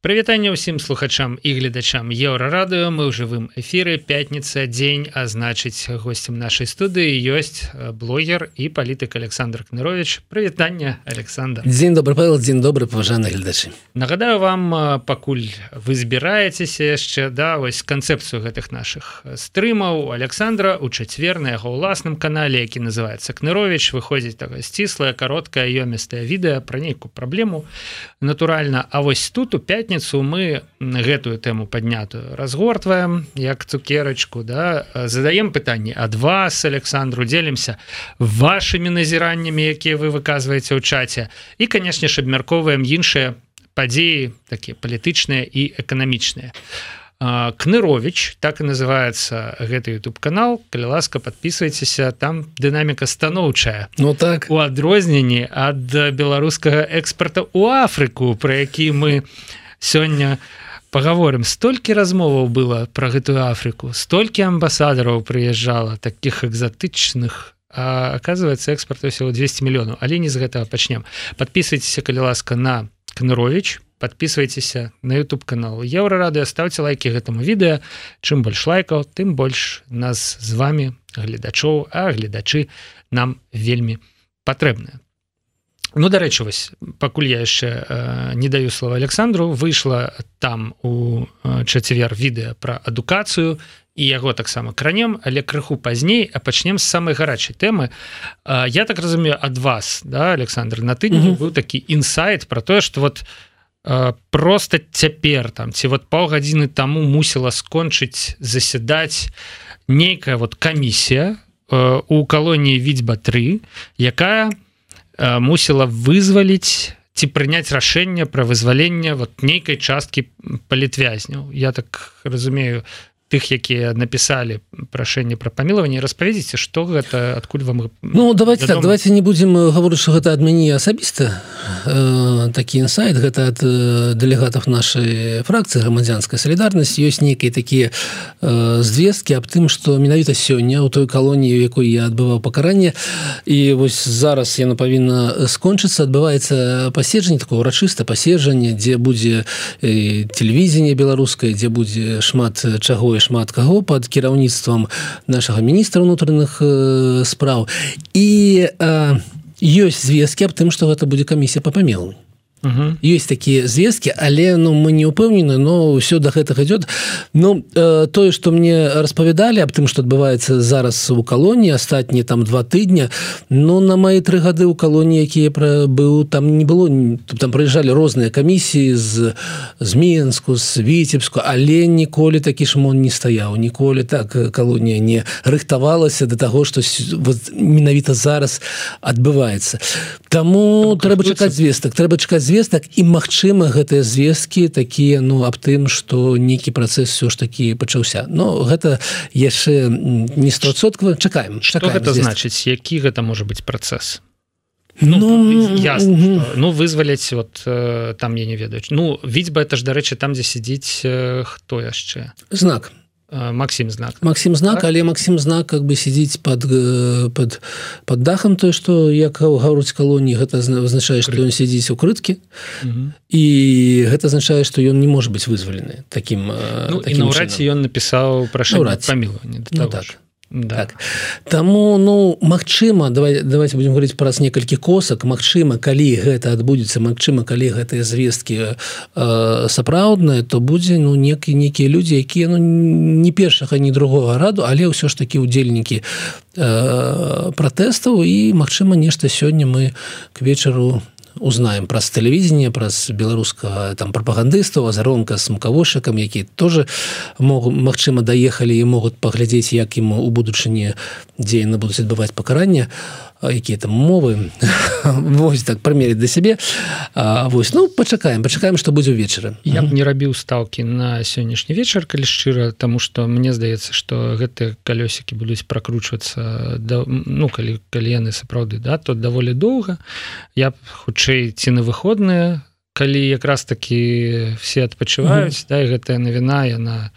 Прывітанне ўсім слухачам і гледачам еўрарадыо мы ў жывым эфіры. Пятніца дзень а значыць гостцем нашай студыі ёсць блогер і палітык Александр кнырович прывітанне Александр. Дзень добрый павел дзень добры паважаны гледачы. Нагадаю вам пакуль вы збіраецеся яшчэ да вось канцэпцыю гэтых наших стрымаў. Александра у чацвер на яго ўласным канале які называется кнырович выходзіць такое сціслае кароткае ёмістае відэа пра нейкую праблему натуральна. А вось тут у 5 пятніцу мы гэтую тэму паднятую разгортваем як цукерачку да задаем пытанне ад вас Александру делимся вашими назіраннямі якія вы выказваеце ў чаце. І канешне ж абмярковаем іншыя падзеі такія палітычныя і эканамічныя. Кнырович так і называется гэты youtube канал. Калі ласка подписывайтеся там дынаміка станоўчая. Ну так. У адрозненні ад беларускага экспорта у Афрыку про які мы не сёння поговорим столькі размоваў было про гэтую Афрыку столькі амбасадараў прыязджала таких экзотычных оказывается экспорт всего 200 мільёнаў. Але не з гэтага пачнем подписывайтеся калі ласка на кнырович подписывайтеся на YouTube канал еўрарады ставце лайки гэтаму відэа. Чым больш лайкаў тым больш нас з вами гледачоў а гледачы нам вельмі патрэбная Ну дарэчы вось пакуль я яшчэ э, не даю слова Александру выйшла там у э, чацвер відэа пра адукацыю і яго таксама кранем але крыху пазней а пачнем з самай гарачай тэмы э, я так разумею ад вас да Александр на тыдні mm -hmm. быў такі інсайт про тое что вот э, просто цяпер там ці вот паўгадзіны таму мусіла скончыць заседаць нейкая вот камісія э, у калоніі відьба 3 якая у мусіла вызваліць ці прыняць рашэнне пра вызваленне вот нейкай часткі палітвязняў я так разумею тых якія написали прашэнне про памілаванне распавядзіце что гэта адкуль вам Ну давайте так давайте не будем гаворыць что гэта ад мяне асабіста э, такі інсайт. Гэта ад э, дэлегатов нашай фракцыі грамадзянская солідарнасць ёсць нейкія такія э, звесткі аб тым что менавіта сёння у той калоніі якой я адбываў пакаранне і вось зараз яно павінна скончыцца адбываецца паседжанне такое урачыста паседжанне дзе будзе телевізіне беларускай дзе будзе шмат чаго шмат каго под кіраўніцтвам нашага міністра унутраных э, спраў. І э, ёсць звесткі аб тым што гэта будзе камісія па памелу есть такія звесткі але ну мы не упэўнены но ўсё до гэтага идет Ну э, тое что мне распавядалі аб тым что адбываецца зараз у калоніі астатнія там два тыдня но на мои тры гады у калоніі якія пра быў там не было там прыязджалі розныя камісіі з з мінску з віцебску але ніколі такі шмон не стаяў ніколі так калонія не рыхтавалася до того что вот менавіта зараз адбываецца. Таму трэба чакаць звестак трэба чакаць звестак і магчыма гэтыя звесткі такія ну аб тым что нейкі працэс все ж таки пачаўся. Но гэта яшчэ не стосотка чакаем что гэта значыць? Які гэта можа быть працэс? Ну, ну, ясно, угу. ну вызваляць вот там я не ведаю. Ну відзьба это ж дарэчы там дзе сядзіць хто яшчэ? Знак Максим знак. Максим знак так? але Максим знак как бы сидзіць под под под дахам той что як гаруць калоніі гэта означае что ён сядзіць укрыткі і гэта означае что ён не может быть вызвалены таким ну, наўрадці ён напісаў пра памілаванне ну, так да. так. Таму ну Мачыма давай давайте будем говорить праз некалькі косак. Мачыма калі гэта адбудзецца Мачыма калі гэтыя звесткі э, сапраўдныя то будзе ну некі некія людзі якія ну не першага ні другога раду але ўсё ж такі удзельнікі э, пратэстаў. І Мачыма нешта сёння мы к вечару узнаем праз тэлевізіне праз беларускага там прапагандыстаў азаронка с мукавошыкам які тоже могут Мачыма даехалі і могуць паглядзець як ім у будучыні дзе яны будуць адбываць пакаранне якія там мовы? Вось так прамерить да сябе. Вось ну пачакаем пачакаем что будзе ўвечары. Я б не рабіў стаўкі на сённяшні вечар калі шчыра тому что мне здаецца что гэты калёсікі будуць прокручвацца да ну калі калі яны сапраўды да то даволі доўга. Я б хутчэй ці на выходныя калі якраз таки все адпачываюць mm -hmm. да гэтая навіна яна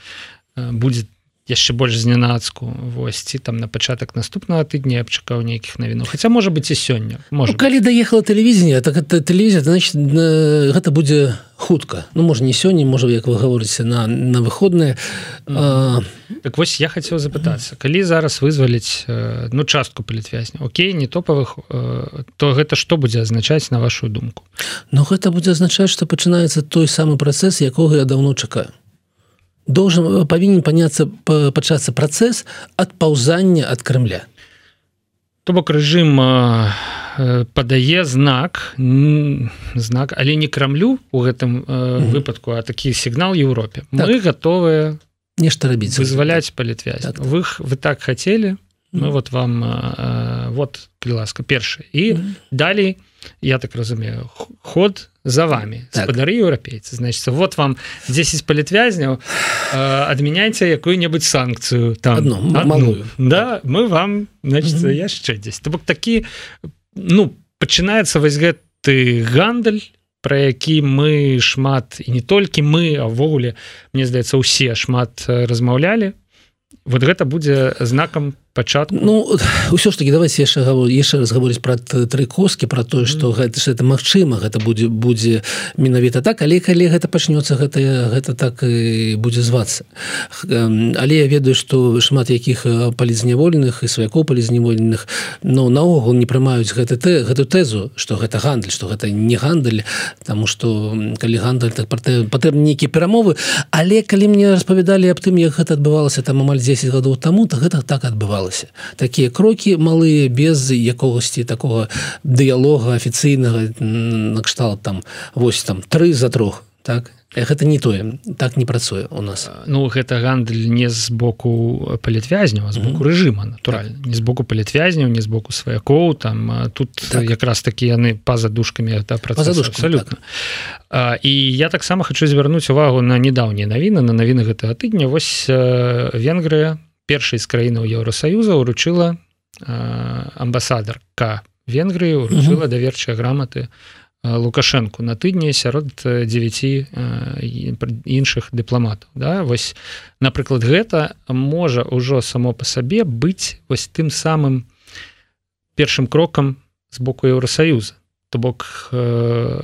будет яшчэ больш знянацку восьці там на пачатак наступнага тыдня я б чакаў нейкіх навіну. Хаця можа быць і сёння. Можа ну, калі даехала тэлевізія так это тэлевізія значит гэта будзе хутка. Ну можа не сёння можа як вы гаворыце на на выходныя. -hmm. Так вось я хацеў запытацца. Калі зараз вызваліць ну частку палітвязня Окей не топавых то гэта што будзе азначаць на вашу думку? Ну гэта будзе азначаць што пачынаецца той самы працэс якога я давно чакаю должен э, павінен паняцца пачацца працэс адпаўзання ад крымля то бок рэжым э, падае знак знак але не крамлю у гэтым э, выпадку а такі сігнал Еўропе. Так. мы готовыя нешта рабіць вызваляць палітвязь. Так. вы вы так хацелі ну вот вам э, вот ласка першы. І mm -hmm. далей я так разумею ход за вами так. спадары еўрапейцы значится вот вам 10 палітвязняў адмяняйте якую-небудзь санкцыю там одну, одну. да мы вам значит mm -hmm. яшчэ 10 бок такі ну пачынаецца вось гэты гандаль про які мы шмат і не толькі мы а ввогуле мне здаецца усе шмат размаўлялі вот гэта будзе знакам пачатку Ну ўсё ж таки давайте яшчэ яшчэ раз гаворыць про тры коски про тое что mm. гэта ж это Мачыма гэта будзе будзе менавіта так але калі гэта пачнется гэта гэта так і будзе звацца. Але я ведаю что шмат якіх палізняволеных і сваякоў палізняволеных но наогул не прымаюць гэты тэ гэту тэзу что гэта гандаль что гэта не гандаль тому что калі гандаль так патрэбны нейкія перамовы. Але калі мне распавядалі аб тым як гэта адбывалася там амаль 10 гадоў таму то гэта так адбывалось адбывалася такія крокі малыя без якогасьці такого дыялога афіцыйнага накшталт там вось там тры за трох так гэта не тое так не працуе у нас ну гэта гандаль не з боку палітвязняў з боку mm -hmm. рэжыма натуральна так. не з боку палітвязняў не з боку сваякоў там тут так. якраз такі яны па-за душкамі это працэс абсолютно так. і я таксама хочу звярнуць увагу на недаўнія навіны на навіны гэтага тыдня вось венгрыя першай з краінаў Еўросаюза ўручыла амбасадарка Венгрыі ўручыла даверчыя граматы лукашэнку на тыдні сярод 9 іншых дыпламатаў. Да? Вось напрыклад гэта можа ўжо само па сабе быць вось тым самым першым крокам з боку Еўросаюза то бок э,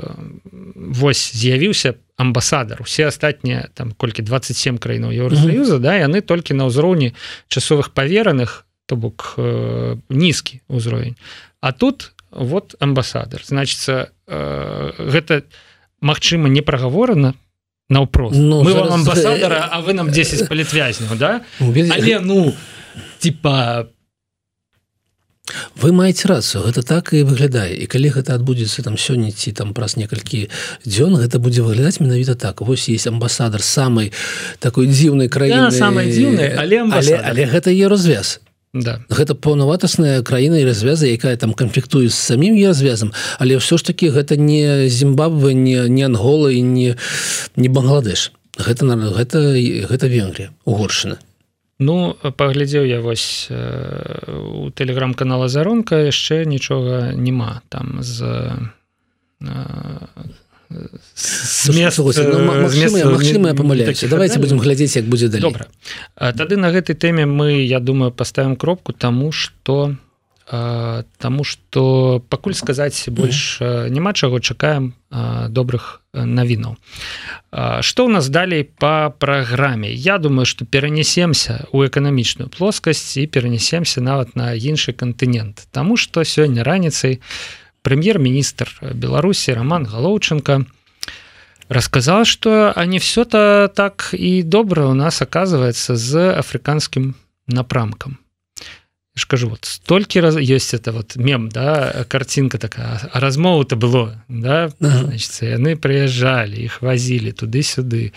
вось з'явіўся амбасадар. Усе астатнія там колькі 27 краінаў Еўросаюза mm -hmm. да яны толькі на ўзроўні часовых павераных то бок э, нізкі ўзровень. А тут вот амбасадар. Значится э, гэта Мачыма не прагаворана наўпрост. Ну, мы зараз... амбасадара А вы нам 10 палітвязняў да? Але ну типа по вы маеце рацыю гэта так і выглядае. І калі гэта адбудзецца там сёння ці там праз некалькі дзён гэта будзе выглядаць менавіта так. Вось есть амбасадар самой такой дзіўнай краіны. самой дзіўнай але, але але гэта е развяз. Да. гэта паўнаватасная краіна і развяза якая там канфліктуе з самім я развязам. Але ўсё ж таки гэта не зімбабвы не не ангола і не не бангладеш. Гэта гэта гэта венгрія угоршана Ну паглядзеў я вось э, у тэлеграм-канала заронка яшчэ нічога няма там з памыляюся давайте будем глядзець як будзе добра. Тады на гэтай тэме мы я думаю поставим кропку тому что Таму что пакуль сказаць больш няма чаго чакаем добрых навінаў. Что у нас далей по праграме? Я думаю что перанесемся у эканамічную плоскасць і перанесемся нават на іншы кантынент. Таму что сёння раніцай прэм'ер-міністр Беларусі Роман галоўчынка рассказал что они все-то так і добра у нас оказывается з афрыканскім напрамкам скажу вот столькі раз есть это вот мем да картинка такая а размову то было да значит яны прыязджалі их возілі туды-сюды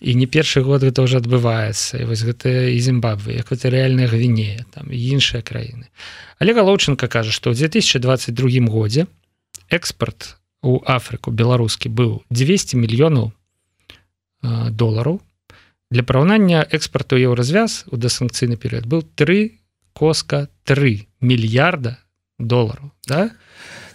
і не першы год это уже адбываецца і вось гэта і Зімбабве як это реальная гвінея там іншыя краіны але галоўчынка кажа что ў 2022 годзе экспорт у Афрыку беларускі быў 200 мільёнаў долараў для параўнання экспорту еўразвяз у дасанкцыйны перыяд быў 3 коска 3 мільярда долару да?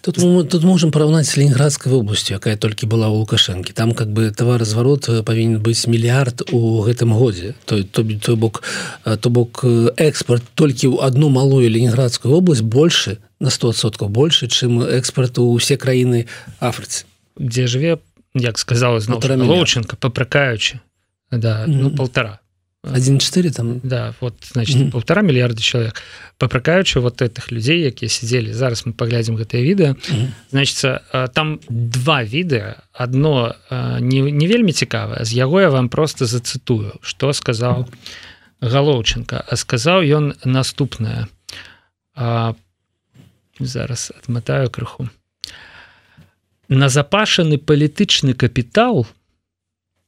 Тут мы тут можем параўнаць с ленинградской областью якая толькі была у лукашэнкі там как бы товаразварот э, павінен быць мільярд у гэтым годзе. То то той бок э, то бок э, экспорт толькі ў одну малую ленинградскую область больше на 100соткаў больше чым экспорту усе краіны афрыцы дзе жыве як сказала зноўчынка попракаючы да ну полтора 1,4 там? Да вот значит mm -hmm. полтора миллиарда человек. Попракаючы вот этих людей якія сидели. Зараз мы поглядзім гэтае відэо mm -hmm. значит там два відэа одно не, не вельмі цікавае з яго я вам просто зацытую что сказал галоўчынка а сказаў ён наступное зараз отмотаю крыху. Назапашаны палітычны капітал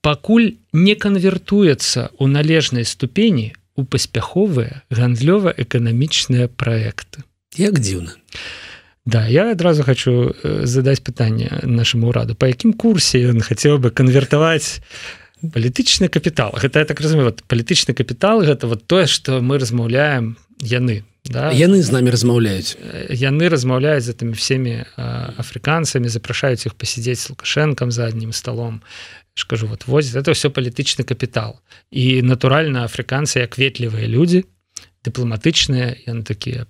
пакуль не канвертуецца ў належнай ступені у паспяховыя гандлёва-эканамічныя проекты як дзіўна. Да я адразу хочу э, задаць пытанне нашаму ўраду. По якім курсе ён хацеў бы канвертаваць палітычны капітал? Гэта я так разумею вот палітычны капітал гэта вот тое что мы размаўляем яны да? яны з нами размаўляюць. Э, яны размаўляюць за тымі всеми афрыканцамі запрашаюць іх пасядзець с лукашэнкам за аднім скажу вот возит. Это все палітычны капітал і натуральна афрыканцы як ветлівыя люди дыпламатычныя яны такія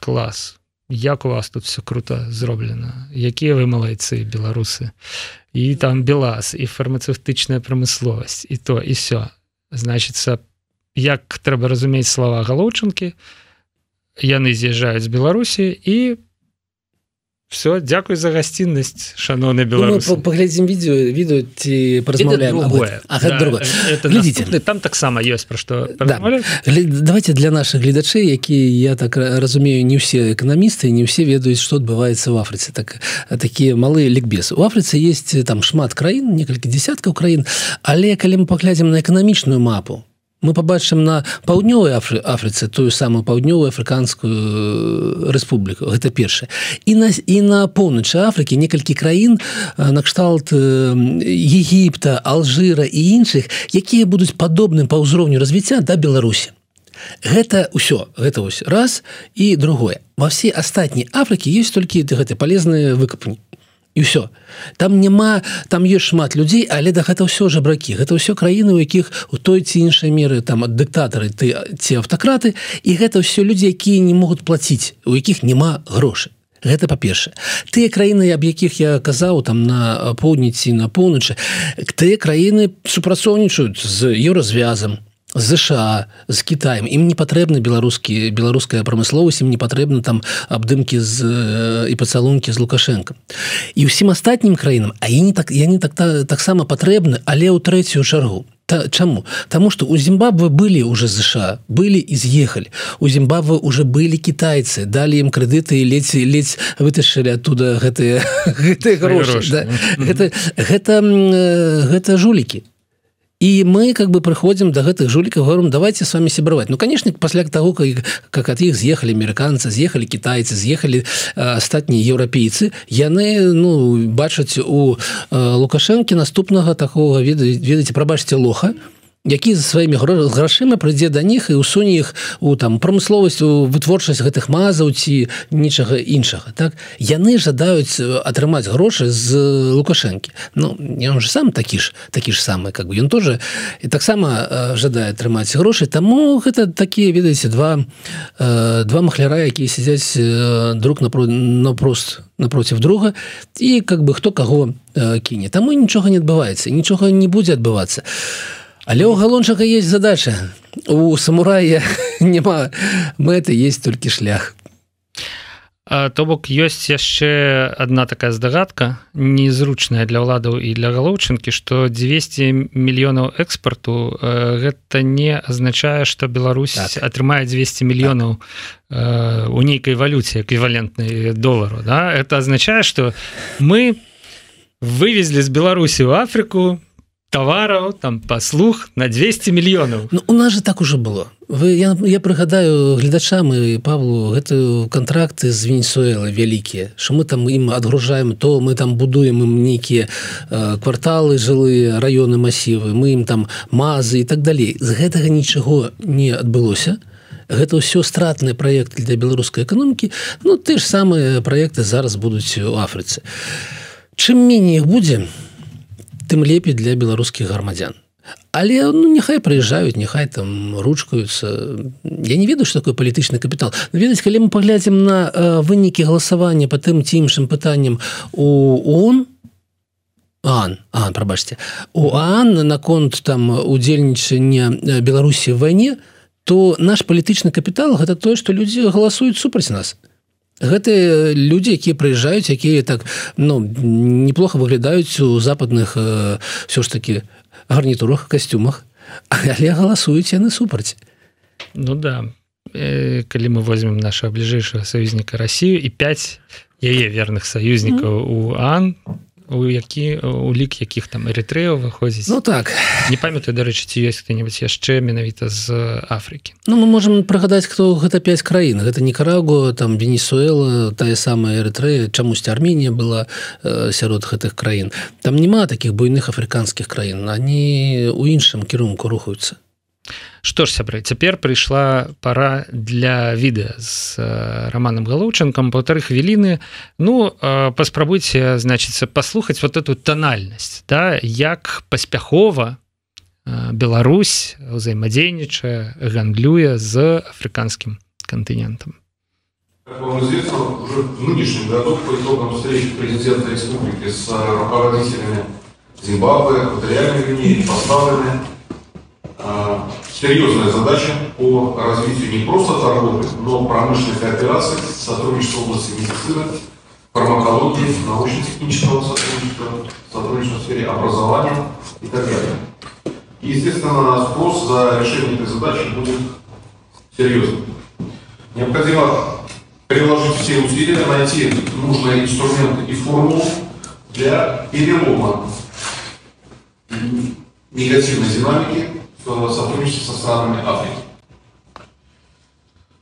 клас як у вас тут все круто зроблена якія вы малайцы беларусы і там белаз і фармацевтычная прамысловасць і то і все значится як трэба разумець слова галоўчынкі яны з'язджаюць з беларусі і по все дзякуй за гасціннасць шаноўны беларус ну, паглядзім відео відео ці паразмаўляем да, там таксама ёсць пра што да. давайте для наших гледачэй якія я так разумею не ўсе эканамісты не ўсе ведаюць што адбываецца в Афрыцы так такія малыя лікбесы у Афрыцы есть там шмат краін некалькі десяткаў краін але калі мы паглядзім на эканамічную мапу мы побачым на паўднёвай Афры Афрыцы тую самую паўднёвую афрыканскую э, рэспубліку. Гэта першае. І на і на поўначы Афрыкі некалькі краін э, накшталт э, Егіпта Алжыра і іншых якія будуць падобным па ўзроўню развіцця да Беларусі. Гэта ўсё. Гэта вось раз. І другое. Во все астатні Афрыкі есть толькі гэты палезныя выкапні і все там няма там есть шмат людзей але да гэта ўсё жабракі гэта ўсё краіны у якіх у той ці іншай меры там ад дыктатары ты ці аўтакраты і гэта ўсё людзі якія не могуць плаціць у якіх няма грошай. Гэта па-першае. Тыя краіны аб якіх я казаў там на поўдніці на поўначы тыя краіны супрацоўнічаюць з еўразвязам ЗША з Китаем. Ім не патрэбна беларускі беларуская прамысловасць ім не патрэбна там абдымкі з і пацалункі з лукашенко. І ўсім астатнім краінам а я не так я не так таксама патрэбны але ў трэцюю чаргу Та, чаму Таму что у Зімбабвы былі уже ЗША былі і з'ехалі у Зімбабвы уже былі кітайцы далі ім крэдыты і ледзь ледзь вытащылі оттуда гэтыя гэтыя грошы да? гэта гэта гэта жулікі і мы как бы прыходзім до гэтых жулікаў говорим давайте с вами сябраваць ну конечно пасля того как, как от іх з'ехалі амерыканцы з'ехалі китайцы з'ехалі астатнія еўрапейцы яны ну бачаць у лукашэнкі наступнага такого веда ведаеце прабачце лоха то які за сваімі грашыма прыйдзе да них і усуне іх у там прамысловасць у вытворчасць гэтых мазаў ці нічага іншага так? Яны жадаюць атрымаць грошы з лукашэнкі. Ну ён же сам такі ж такі ж самы как бы. Ён тоже і таксама жадае атрымаць грошы. Таму гэта такія ведаеце два два махляра якія сядзяць друг напро напрост напротив друга і как бы хто каго кіне. Таму нічога не адбываецца нічога не будзе адбывацца. а Але у галончака есть задача у самурая няма мэты есть толькі шлях то бок ёсць яшчэ одна такая здагадка незручная для ўладаў і для галоўчынкі что 200 мільёнаў экспарту гэта не азначае что Беларусь так. атрымае 200 мільёнаў так. у нейкай валюце эквівалентнай долару да? это азначае что мы вывезли з Беларусі в Афрыку товараў там паслуг на 200 мільёнаў. Ну, у нас же так уже было. Вы я, я прыгадаю гледачам і Павлу гэтую контракты з венесуэла вялікія що мы там ім адгружаем то мы там будуем ім нейкія э, кварталы жылыя раёны масівы мы ім там мазы і так далей з гэтага нічого не адбылося гэта ўсё стратныя проекты для беларускай эканомікі Ну ты ж самыя проекты зараз будуць у Афрыцы чым меней іх будзе тым лепей для беларускіх грамадзян. Але ну няхай прыязджаюць няхай там ручкаюцца. Я не ведаю что такое палітычны капітал. Ведаць калі мы паглядзім на вынікі галасавання по тым ці іншым пытанням у он ан прабачце у Анна наконт там удзельнічання беларусі в вайне то наш палітычны капітал гэта тое что людзі галасуюць супраць нас гэтыя людзі якія прыязджаюць якія так ну неплохо выглядаюць у западных э, все ж таки гарнітурах касцюмах але галасуюць яны супраць. Ну да. Э, калі мы возьмем нашего бліжэйшего саюзніка Россию і 5 яе верных саюзнікаў у Ан у які у лік якіх там эрытрэяў выходзіць Ну так. Не памятаю дарэчы ці ёсць кто-нибудь яшчэ менавіта з Афрыкі Ну мы можем прыгадаць хто гэта 5 краін гэта Ніcaragua там Венесуэла тая самая эрытрэя чамусьці Арменія была э, сярод гэтых краін. Там няма таких буйных афрыканскіх краін. Они у іншым кірунку рухаюцца Што ж сябры цяпер прыйшла пара для відэа з романам галоўчынкам. Полторы хвіліны. Ну паспрабуйце значыцца паслухаць вот эту тональнасць да? Як паспяхова Беларусь ўзаемадзейнічае гандлюе з афрыканскім континентом нынешнем году по итогам встречи президента республики с руководителями Зимбабве, Экваториальной Гвинеи поставлены серьезная задача по развитию не просто торговли, но промышленной кооперации, сотрудничества в области медицины, фармакологии, научно-технического сотрудничества, сотрудничества в сфере образования и так далее. И, естественно, спрос за решение этой задачи будет серьезным. Необходимо приложить все усилия, найти нужные инструменты и формулу для перелома негативной динамики сотрудничестве со странами Африки.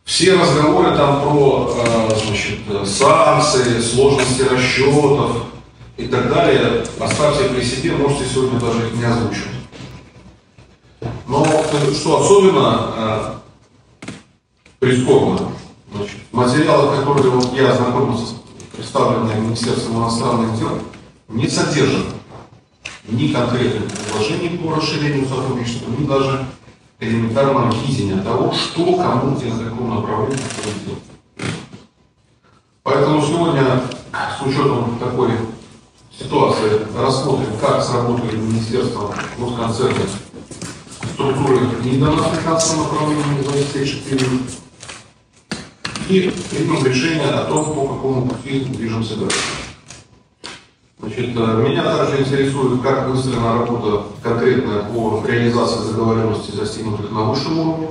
Все разговоры там про значит, санкции, сложности расчетов и так далее оставьте при себе, можете сегодня даже их не озвучивать. Но что особенно э, прискорбно, значит, материалы, которые вот я ознакомился, представленные Министерством иностранных дел, не содержат ни конкретных предложений по расширению сотрудничества, ни даже элементарного видения того, что кому где каком направлении делать. Поэтому сегодня, с учетом такой ситуации, рассмотрим, как сработали Министерство госконцерна структуры НИДа на африканском направлении 24 и примем решение о том, по какому пути движемся дальше. Значит, э, меня также интересует, как выстроена работа конкретно по реализации договоренностей, достигнутых на высшем уровне,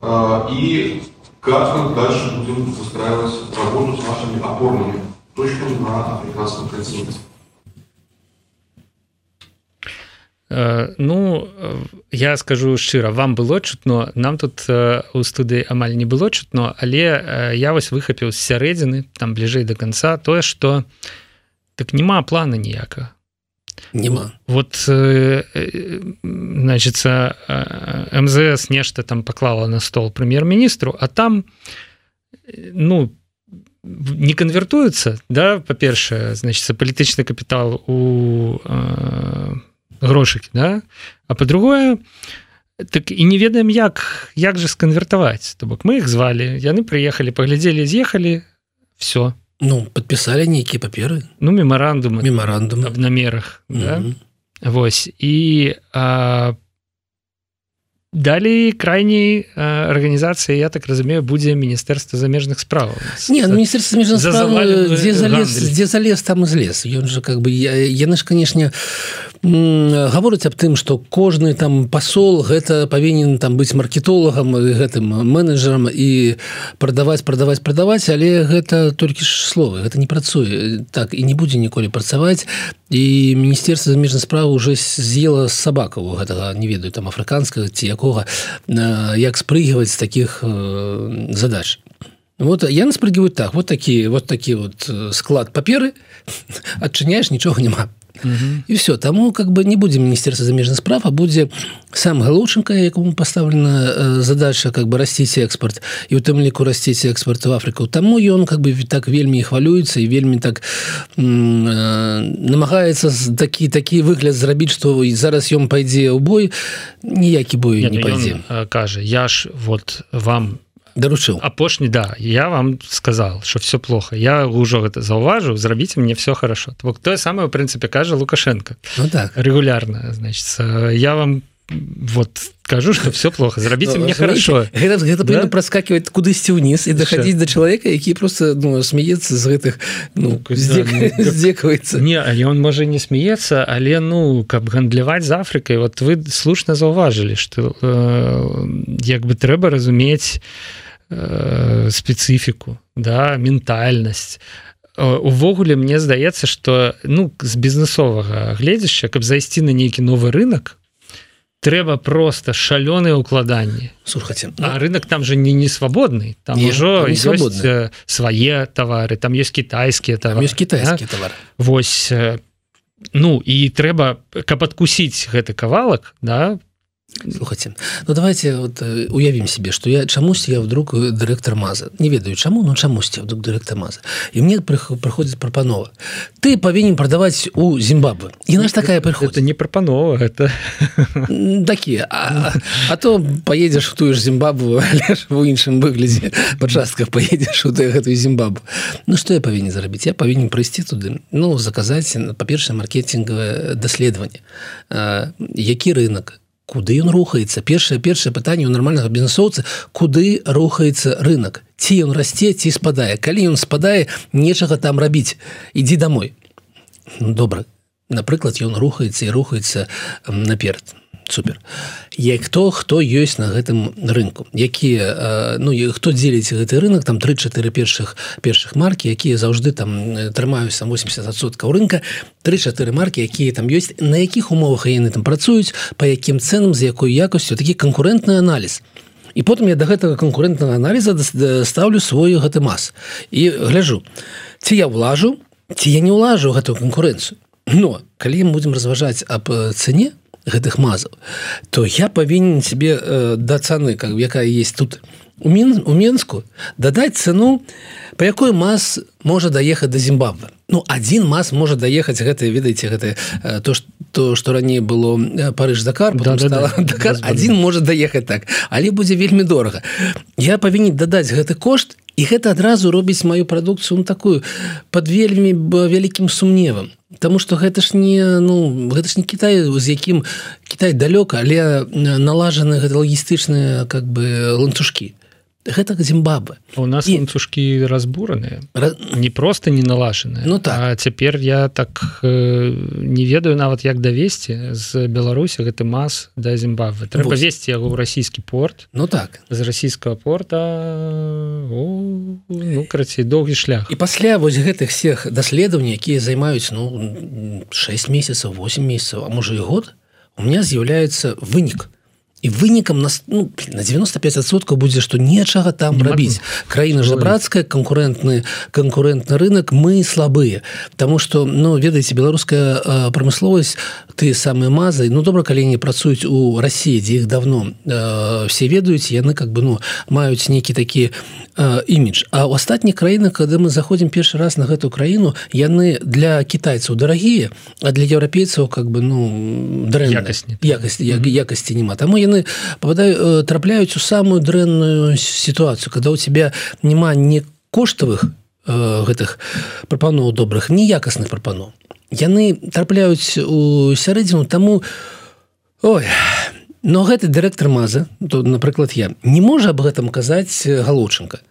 э, и как мы дальше будем выстраивать работу с нашими опорными точками на африканском континенте. Э, ну я скажу шчыра вам было чутно нам тут у студыі амаль не было чутно але я вось выхапіў з сярэдзіны там бліжэй до конца тое что так няма плана ніяка. Нема. Вот э, э, значится э, мзс нешта там паклала на стол прэм'ер-міністру а там ну не канвертуецца да па-першае значится палітычны капітал у э, грошыкі да? А по-другое так і не ведаем як як же сканвертаваць то бок мы іх звалі яны прыехалі паглядзелі з'ехалі все то ну подпісалі нейкія паперы ну мемарандум мемарандум аб намерах mm -hmm. да? Вось і а, далей крайняй арганізацыі я так разумею будзе міністэрства замежных справ не ну, міністэрства дзе залез дзе залез там злез. Ён же как бы я яны ж канешне не гаворыць аб тым что кожны там пасол гэта павінен там быць маркетолагам гэтым менеджерам і прадаваць прадаваць прадаваць але гэта толькі ж словы гэта не працуе. Так і не будзе ніколі працаваць і міністерства замежнай справы уже з'ела сабакаву гэтага не ведаю там афрыканскага ці якога як спрыгваць з таких задач. Вот я наспрыгиваю так вот такі вот такі вот склад паперы. Адчыняеш нічога няма і все таму как бы не будзе міністерства замежных справ а будзе сам галушенко якому поставлена задача как бы расціць экспорт і у тым ліку расціць экспорт в Афрыку таму ён как бы так вельмі хвалюецца і вельмі так намагаецца такі такі выгляд зрабіць што зараз ён пайдзе ў бой ніякі бой не, не ну, пойдзе кажа я ж вот вам даручыў апошні да. Я вам сказал что все плохо. Я ўжо гэта заўважыў зрабіце мне все хорошо. Бок тое самое в прынцыпе кажа лукашенко. Ну, так регулярно значит я вам вот кажу что все плохо. Зрабіце ну, мне хорошо. гэта, гэта да? проскакивать кудысьці ўніз і дахадзіць до чалавека які просто ну, смеецца з гэтых ну, здзекваецца не але он можа не смеецца але ну каб гандляваць з Афрыкай вот вы слушна заўважылі что э, як бы трэба разумець Э, спецыфіку да ментальнасць э, увогуле мне здаецца что ну з бізнесовага гледзяща каб зайсці на нейкі новы рынок трэба просто шалёныя укладанні слухайте а ну, рынок там же не не свабодны. Там ўжо э, свае товары там есть кітайскія там есть кітайскі товар Вось ну і трэба каб адкусіць гэты кавалак да слухайте ну давайте вот уявім себе что я чамусь я вдруг дырэктар маза не ведаю чаму но чамусьці вдруг дырэктар маза і мне прыходзіць прапанова ты павінен прадаваць у Зімбабвы і наш такая прыход это не прапанова это такія а, а то поедешь тую ж Зімбабву у іншым выглядзе па частках поедешь у гэтую Зімбабву Ну что я павінен зарабіць я павінен прыйсці туды ну заказаць па-першае маркетингавае даследаванне які рынок куды ён рухаецца? Першае першае пытанне у нармальнага бізнесоўца куды рухаецца рынок ці ён расце ці спадае? Калі ён спадае нечага там рабіць. Ідзі домой добра. Напрыклад ён рухаецца і рухаецца наперад супер. Як хто хто ёсць на гэтым рынку. Якія ну хто дзеліць гэты рынок там 3-4 першых першых маркі якія заўжды там трымаюцца 80соткаў рынка 3-4 маркі якія там ёсць на якіх умовах яны там працуюць по якім цэнам з якой якасцю такі канкурентны аналіз. І потым я до гэтага канкурентнага аналіза ставлю свой гэты мас. І гляжу ці я ўлажу ці я не ўлажу гэтую канкурэнцыю. Но калі мы будзем разважаць аб цэне то гэтых мазаў то я павінен себе э, да цаны как якая есть тут у мін у менску дадаць цену по якой мас можа даехаць до Зімбабвы Ну один мас можа даехаць гэта ведаеце гэта э, то то что раней было э, парыж дакар да, да, да, дакар один может даехаць так. Але будзе вельмі дорага я павінен дадаць гэты кошт і гэта адразу робіць маю прадукцыю ну, такую под вельмі вялікім сумневам Таму что гэта ж не ну гэта ж не Кітай з якім Кітай далёка але налажаны гэта лагістычныя как бы ланцужкі гэта Зімбабы у нас і... ланцужкі разбураныя. Ра... не просто не налажаны Ну так. цяпер я так э, не ведаю нават як давесці з Беларусі гэты мас да Зімбабвы трэба Вось. весці яго ў расійскі порт. Ну так. З расійскага порта о, ну крацей доўгі шлях. І пасля вось гэтых всех даследаванняў якія займаюць ну 6 месяцаў 8 месяцаў а можа і год у меня з'яўляецца вынік. то і вынікам нас ну, на 95сот будзе што нечага там рабіць краіна жабрацкая конкурентны конкурентны рынок мы слабыя Таму что ну ведаеце беларуская прамысловасць ты самыя мазы ну добра калі не працуюць у Росіі дзе іх давно э, все ведаюць яны как бы ну маюць нейкі такі э, імідж А ў астатніх краінах кады мы заходзім першы раз на гэту краіну яны для кітайцаў дарагія а для еўрапейцаў как бы ну дрэннасць якасць якасці няма таму яны попадаю э, трапляюць у самую дрэнную сітуацыю когда у тебя няма не коштавых э, гэтых прапаноў добрых неякасных прапаноў яны трапляюць у сярэдзіну таму ой но гэты дырэктар маза то напрыклад я не можа аб гэтым казаць галоўчынка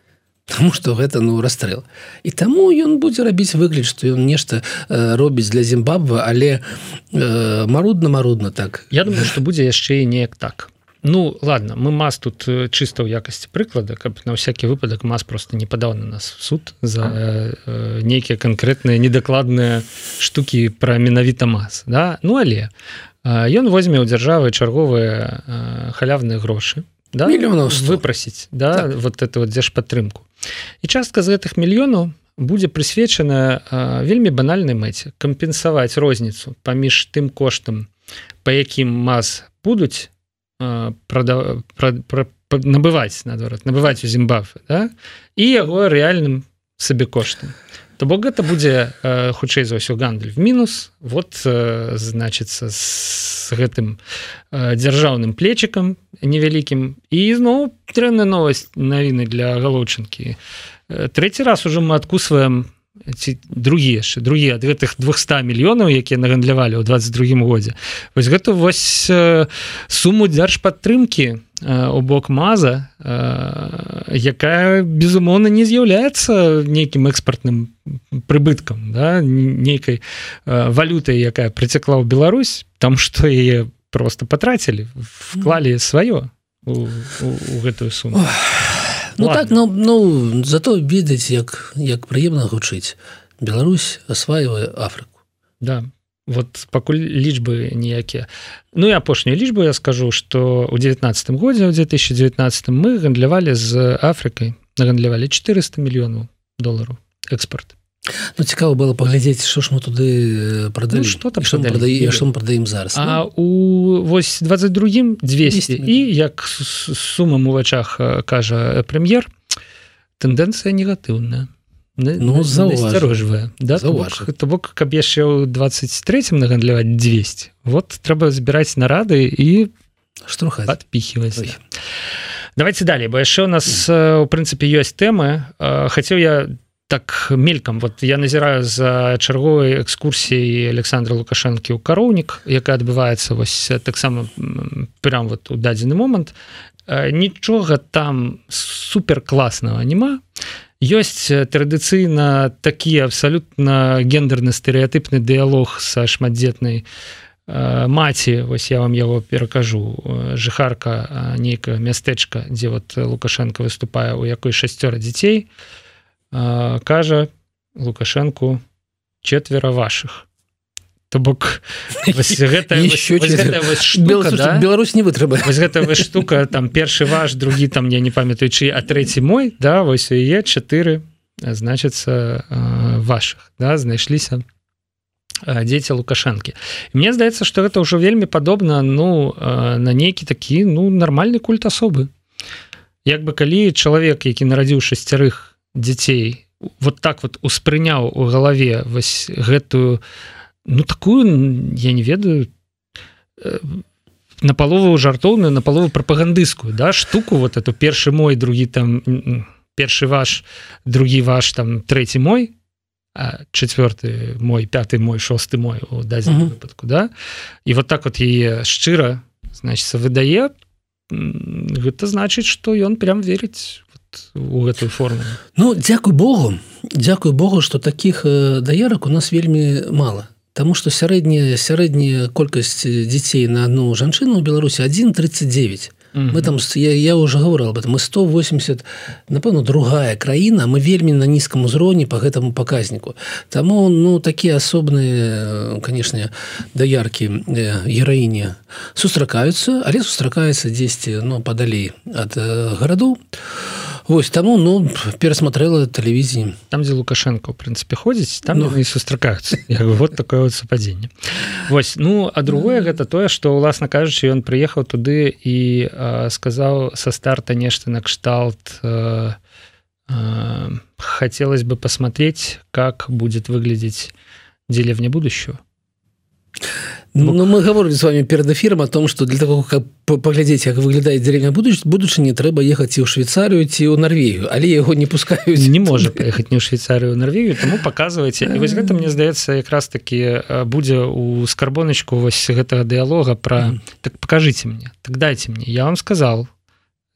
Таму что гэта ну расстрэл. І таму ён будзе рабіць выгляд што ён нешта э, робіць для Зімбабвы але э, марудна марудна так. Я думаю что будзе яшчэ і неяк так. Ну ладно мы мас тут э, чыста ў якасці прыклада каб на всякий выпадак мас просто не падаў на нас суд за э, э, нейкія канкрэтныя недакладныя штуки про менавіта мас да? Ну але ён возьме ў дзяржавы чарговыя халявныя грошы да? мільёнаў выпрасіць да так. вот это вот дзеж падтрымку і частка з гэтых мільёнаў будзе прысвечана вельмі банальнай мэце кампенсаваць розніцу паміж тым коштам по якім мас будуць прада, пра, пра, пра, набываць наадварот набываць у зімбафы да? і яго рэальным сабекоштам то бок гэта будзе э, хутчэй за ўсё гандаль в мінус. Вот э, значится с гэтым э, дзяржаўным плечыкам невялікім. І зноў дрэнная новость навіны для галоўчынкі. Э, третий раз уже мы адкусваем ці другие яшчэ другие ад гэтых 200 мільёнаў якія нагандлявалі ў 22 годзе. Вось гэта вось э, суму дзяржпадтрымки у бок маза якая безумоўна не з'яўляецца нейкім экспартным прыбыткам да? нейкай валютай якая прыцякла ў Беларусь. Там што яе просто патрацілі вклалі сваё у, у, у гэтую суму. Ну так ну, ну зато ведаць як як прыемна гучыць. Беларусь асваивае Афрыку да вот пакуль лічбы ніякія Ну і апошнюю лічбу я скажу что у 19 годзе у 2019 мы гандлявалі з Афрыкай нагандлявалі 400 мільёнаў долараў экспорт. Ну цікава было паглядзець що ж мы туды продалі ну, что там што мы прадаем, што мы прадаем зараз А ну? у вось 22 200, 200 і як сумам у вачах кажа прэм'ер тэндэнцыя негатыўная ну зарожвае да то бок каб яшчэ ў 23 нагандляваць 200 вот трэба збіраць нарады і штурха адпіхіваць давайте далей бо яшчэ у нас у прынцыпе ёсць тэмы хацеў я так мелькам вот я назіраю за чарговай экскурсіяй александра лукашэнкі ў кароўнік якая адбываецца вось таксама прям вот у дадзены момант. Нічога там супер класнага няма ёсць традыцыйна такі абсалютна гендерны стэеатыпны дыялог са шматдзетнай маці. Вось я вам яго перакажу. Жыхарка нейкае мястэчка дзе вот лукашенко выступае у якой шасцёра дзяцей кажа лукашэнку четверо ваших то бок Беларусь не вытрыба гэта штука там першы ваш другі там я не памятаю чый а трэці мой да вось яе чатыры значыцца ваших да знайшліся дзеці лукашэнкі. Мне здаецца что гэта ўжо вельмі падобна ну на нейкі такі ну нармальны культ асобы. Як бы калі чалавек які нарадзіў шасцярых дзяцей вот так вот успрыняў у галаве вось гэтую ну такую я не ведаю. Э, на палову жартоўную на палову прапагандысскую да штуку вот эту першы мой другі там першы ваш другі ваш там третий мой четвертты мой пятый мой шосты мой у дадзеным выпадку да. І вот так вот яе шчыра значится выдае гэта значыць что ён прям верыць у гэтую форму. Ну дзякуй Богу Дякую Богу что таких даярак у нас вельмі мало Таму что сярэдняя сярэдняя колькасць дзяцей на одну жанчыну ў Беларусі 139 мы там я, я уже говорил об этом мы 180 напэўна другая краіна мы вельмі на нізкам узроўні по гэтаму показніку Таму ну такія асобныя канешне даяркі гераіне сустракаюцца але сустракаецца дзесьці ну падалей ад гараду а Вось таму ну перасмотрела тэлевізіі там дзе лукашенко в прынцыпе ходзіць там ну, і сустракаюцца вот такое вот супадзенне Вось ну а другое гэта тое што уласна кажучы ён прыехаў туды і э, сказаў са старта нешта накшталт э, э, хотелось бы посмотреть как будет выглядеть деревня будущего Ну, мы говорили с вами перед эфиром о том что для того как поглядеть как выглядает деревня будущ будучи не трэба ехать и у швейцарию ці у норвегию. Але его не пускают. Не может поехать не у швейцарию норвегию тому показывайте. Вось гэта мне здаецца якраз таки будзе у скарбоначку вось гэтага диалога про так покажите мне так дайте мне я вам сказал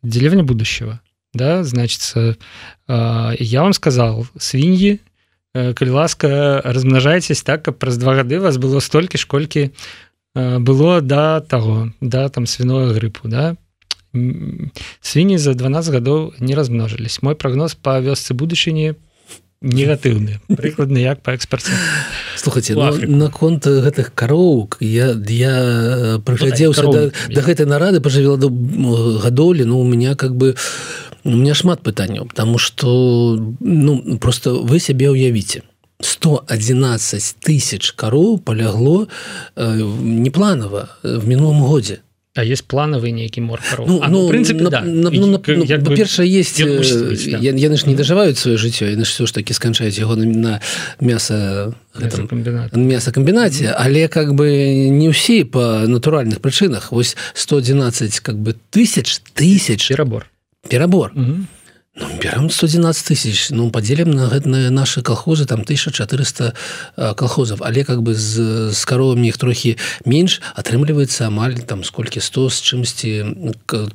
деревня будущего да значится я вам сказал свиньи Э, калі ласка размнажайцесь так каб праз два гады вас было столькі ж колькі э, было да таго да там свіное грыпу да? Свіні за 12 гадоў не размножылись мой прогноз по вёсцы будучыні негатыўны прыкладны як по экспорце слухайте ну, наконт гэтых кароў я я прыглядзеўся ну, да, да гэтай нарады пожывела до гадоўлі Ну у меня как бы у у меня шмат пытанняў потому что ну просто вы сябе уявіце 111 тысяч кароў полягло э, непланова в мінулым годзе А есть планавы нейкі мор ну, ну, принципе да. ну, ну, ну, перша есть э, яны ж не дажываюць сваё жыццё яны ж все ж таки сканчаюць яго на, на мяса мясакамбінаце але как бы не ўсе по натуральных прычынах вось 111 как бы тысяч тысяч перабор. Перабор ну, берем 111 тысяч ну поделим на гэтные наши колхозы там 1400 колхозов. Але как бы з, з коровами их трохи менш атрымліваецца амаль там сколькі 100 з чымсьці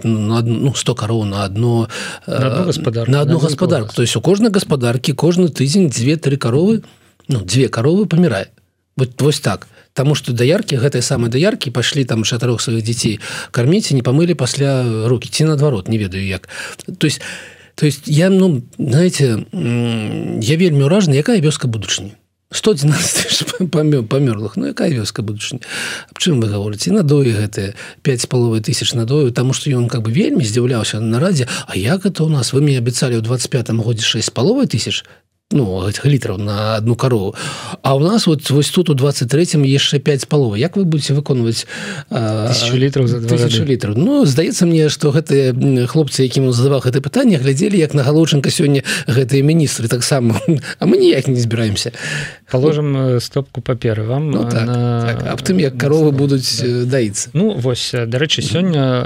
на ну 100 коров на одно гаспадар на одну гаспадарку то есть у кожнай гаспадарки кожны тыдзень две-тры коровы ну две коровы помирает вот вось так Таму что даяркі гэтай самой даяркі пашлі там шатарох сваіх дзяцей карміце не памылі пасля руки. Ці наадварот не ведаю як. То есть то есть я ну знаете я вельмі ўражна якая вёска будучыні 112 памёрлых Ну якая вёска будучыні аб чым вы гаворыце надоі гэтыя 5 з паловай тысяч надою тому что ён как бы вельмі здзіўляўся на радзе А як это у нас? Вы мне абяцалі ў 25 годзе 6 з паловай тысяч ну літраў на одну корову. А у нас вот вось тут у 23 яшчэ 5 палова Як вы будете выконваць літраў за літраў Ну здаецца мне что гэтыя хлопцы якім задаваў гэта пытанне глядзелі як на галоўчынка сёння гэтыя міністры таксама. А мы ніяк не збіраемся. Положим э, стопку паперы вам ну, так, на... так, аб тым як коровы будуць да. Э, даіцца Ну вось дарэчы сёння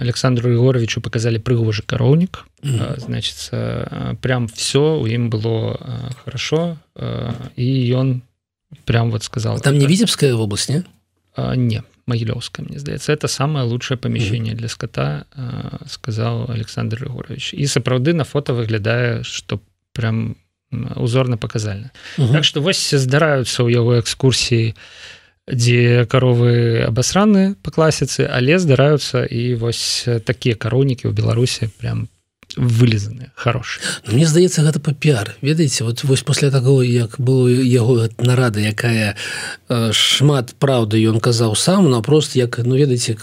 Александру егоровичу показалі прыгожы кароўнік значит прям все у ім было хорошо і ён прям вот сказал там не візебская область не не могилевская мне здаецца это самое лучшее помещение для скота сказал александр егорович і сапраўды на фото выглядае что прям узорно показальна так что вось здараюцца ў яго экскурсіі дзе каровы абасраны по класіцы але здараюцца і вось такія кароўнікі ў беларусі прям вылезаны хорош ну, Мне здаецца гэта папіар. Ведаеце вот вось пасля таго як было яго нарада якая э, шмат праўды ён казаў сам напрост як ну ведаеце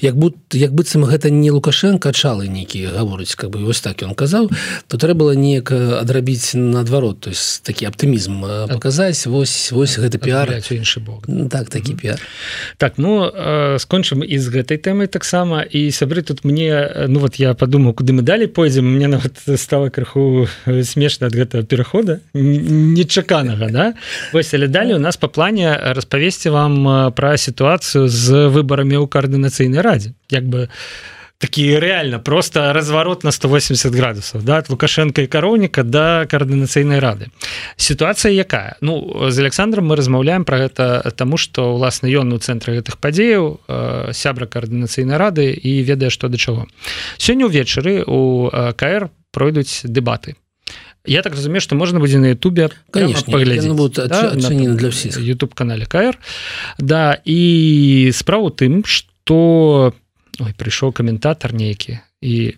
як будто як быццам гэта не лукашенко чалы нейкі гаворыць как бы вось так ён казаў то трэба было неяк адрабіць наадварот то есть такі аптымізм паказаць вось вось гэты піар. іншы бок. Так такі піар. Так ну э, скончым і з гэтай тэмай таксама. І сябры тут мне ну вот я падумаў куды мы далі далей пойдзем мне нават стала крыху смешна ад гэтага перахода нечаканага да? Вось але далей у нас по плане распавесці вам пра сітуацыю з выбарамі ў каардынацыйнай радзе як бы такі реально просто разворот на 180 градусов да от лукашенко і кароўніка до да коаардынацыйнай рады. Ситуация якая? Ну з александром мы размаўляем про гэта тому что уласна ён у цэнтры гэтых падзеяў э, сябра коаардынацыйнай рады і ведае что да чаго сёння ўвечары у кр пройдуць дэбаты Я так разумею что можна будзе на Ютубе паглядзець да, для всіх YouTube канале кр. Да і справу тым что Ой, прыйшоў каментатор нейкі і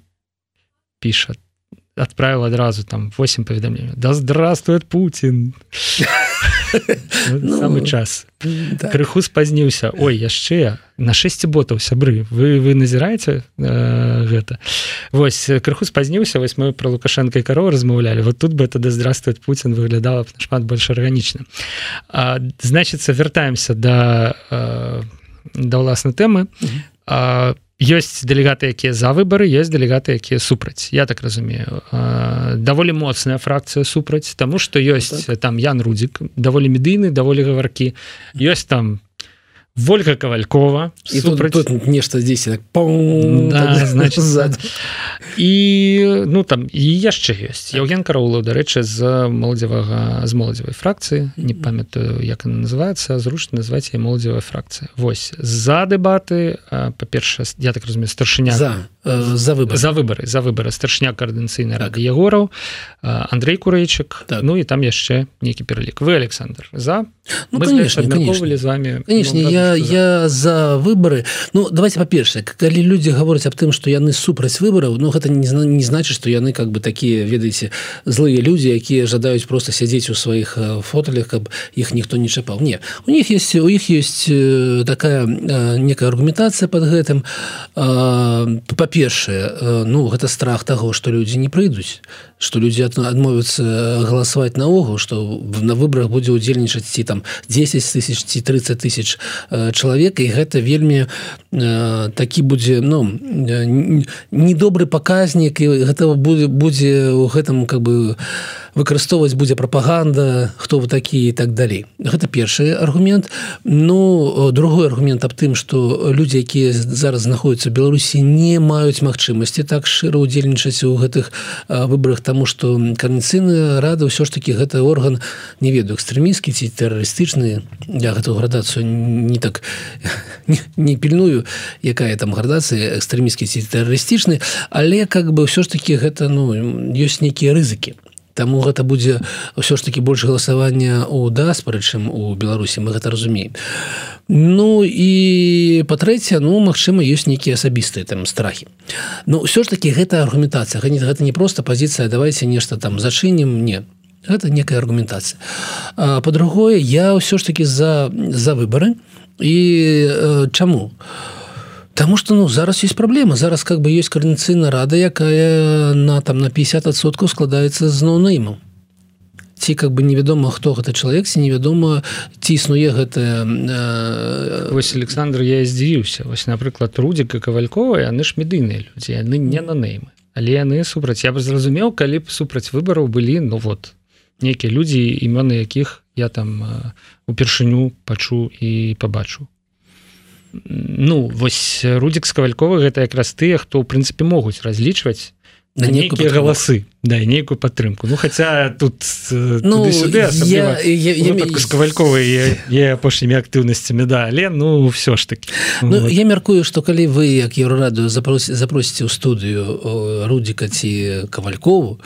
піша отправил адразу там 8 паведамлений да здравствует Путин! Ну, самый час. крыху спазніўся Ой яшчэ на 6 ботаў сябры вы вы назіраеце э, гэта Вось крыху спазніўся вось мы про лукашенко і каро размаўлялі вот тут бы это да здравствует Путин выглядала шмат больш арганічна значится вяртаемся да э, да ўласнай тэмы а ёсць дэлегаты якія за выбары есть дэлегаты якія супраць. Я так разумею. Даволі моцная фракцыя супраць тому что ёсць так. там Ян рудзік даволі медыйны даволі гаваркі. Ёсць там Вольга кавалькова і супраць... тут, тут нешта здесь так, да, значит зад і ну там і яшчэ ёсць. Евген караулаў дарэчы з моладзевага з моладзевай фракцыі. Не памятаю як она называется зручна назваць я моладзевая фракцыя. Вось за дэбаты па-перша я так разумею старшыня за за выбор за выборы за выборы старшня коаардынцыйнай рады так. егораў Андрей курэйчык. Так. ну і там яшчэ нейкі пералік. Вы Александр за. Ну, конечно, конечно. з вами конечно я я я за выборы. Ну давайте па-першае калі люди гавораць аб тым что яны супраць выбораў Ну гэта не, не значит что яны как бы такія ведаеце злыя люди якія жадаюць просто сядзець у сваіх фоталях каб іх ніхто не чапаў. Не у них есть у іх есть такая некая аргументацыя под гэтым. Па-першае ну гэта страх того что люди не прыйдуць что люди адмовятся галасаваць наогул что на выборах будзе удзельнічаць ці там 10 тысяч ці 30 тысяч чалавек і гэта вельмі такі будзе ну недобры паказнік і гэтага будзе будзе у гэтым как бы выкарыстоўваць будзе прапаганда хто вы такі так далей. Гэта першы аргумент. Ну другой аргумент аб тым что людзі якія зараз знаходзяцца беларусі не маюць магчымасці так шчыра удзельнічаць у гэтых выборах тому что карніцыйная рада ўсё ж таки гэта орган не ведаю экстрэмісцкі ці тэрарыстычны я гэтую градацыю не так не, не пільную якая там градацыя экстрэмісцкі ці тэрарыстычны але как бы ўсё ж таки гэта ну ёсць нейкія рызыкі Таму гэта будзе ўсё ж таки больш галасавання у даспары чым у беларусі мы гэта разумеем. Ну і па-трэцяе ну магчыма ёсць нейкія асабістыя там страхі. Ну ўсё ж таки гэта аргументацыя. Гэта, гэта не просто пазіцыя давайте нешта там зачынім. Не гэта некая аргументацыя. По-другое я ўсё ж таки за за выборы і э, чаму? у Таму что ну зараз есть праблема зараз как бы есть карніцыйна рада якая на там на 50соткаў складаецца з ноунейму ці как бы невядома хто гэта чалавек ці невядома ці існуе гэта э... вось Александр я здзівіўся. Вось напрыклад рудзіка кавалькова яны ж медыйныя людзі яны не на неймы. Але яны супраць. Я бы зразумеў калі б супраць выбараў былі ну вот нейкія людзі імёны якіх я там упершыню пачу і побачу ну вось рудзік з кавалькова гэта якраз тыя хто ў прынцыпе могуць разлічваць на нейкія галасы да нейкую падтрымку ну хотя тут э, ну, сюды, я, я, я, з кавальковай апошнімі актыўнасцямі да але ну все ж таки. Ну, вот. я мяркую что калі вы як еўрарадыо запросіце ў студыю рудзіка ці кавалькову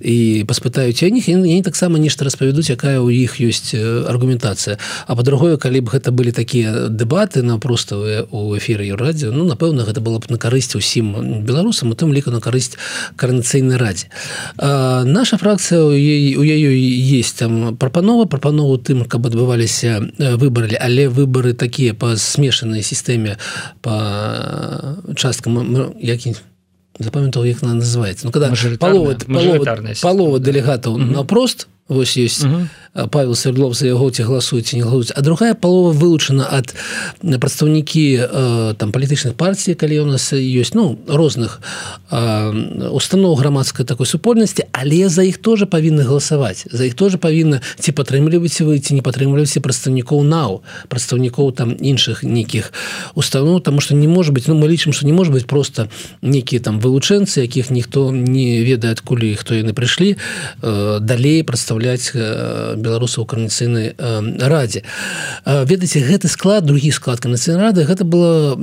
і паспытаюць я них не таксама нешта распавядуць якая ў іх ёсць аргументацыя. А по-другое калі б гэта былі такія дэбаты на просто у эфіры еўрадзе ну напэўна гэта было б на карысць усім беларусам у тым ліку на карысць карнацыйнай радзе наша фракцыя у яе есть там прапанова прапанову тым каб адбываліся выборы. Але выборы такія по смешанай сістэме по часткам які запамятаў як она называется ну когда палова палова дэлегатаў напрост вось есть угу. Павел свердлов за яго ці галасуюць не галуюць а другая палова вылучана ад прадстаўнікі там палітычных партій калі у нас ёсць ну розных устаноў грамадскай такой супольнасці але за іх тоже павінны галасаваць за іх тоже павінна ці падтрымліваць вы ці не падтрымліваце прадстаўнікоў нау прадстаўнікоў там іншых нейкіх устаноў тому что не может быть ну мы лічым что не может быть просто нейкія там вылучэнцы якіх ніхто не ведае адкуль хто яны прыйшлі далей прадстаўляць без беларусаў карніцыйнай радзе. Ведаеце гэты склад другі склад канацыйнай рады гэта было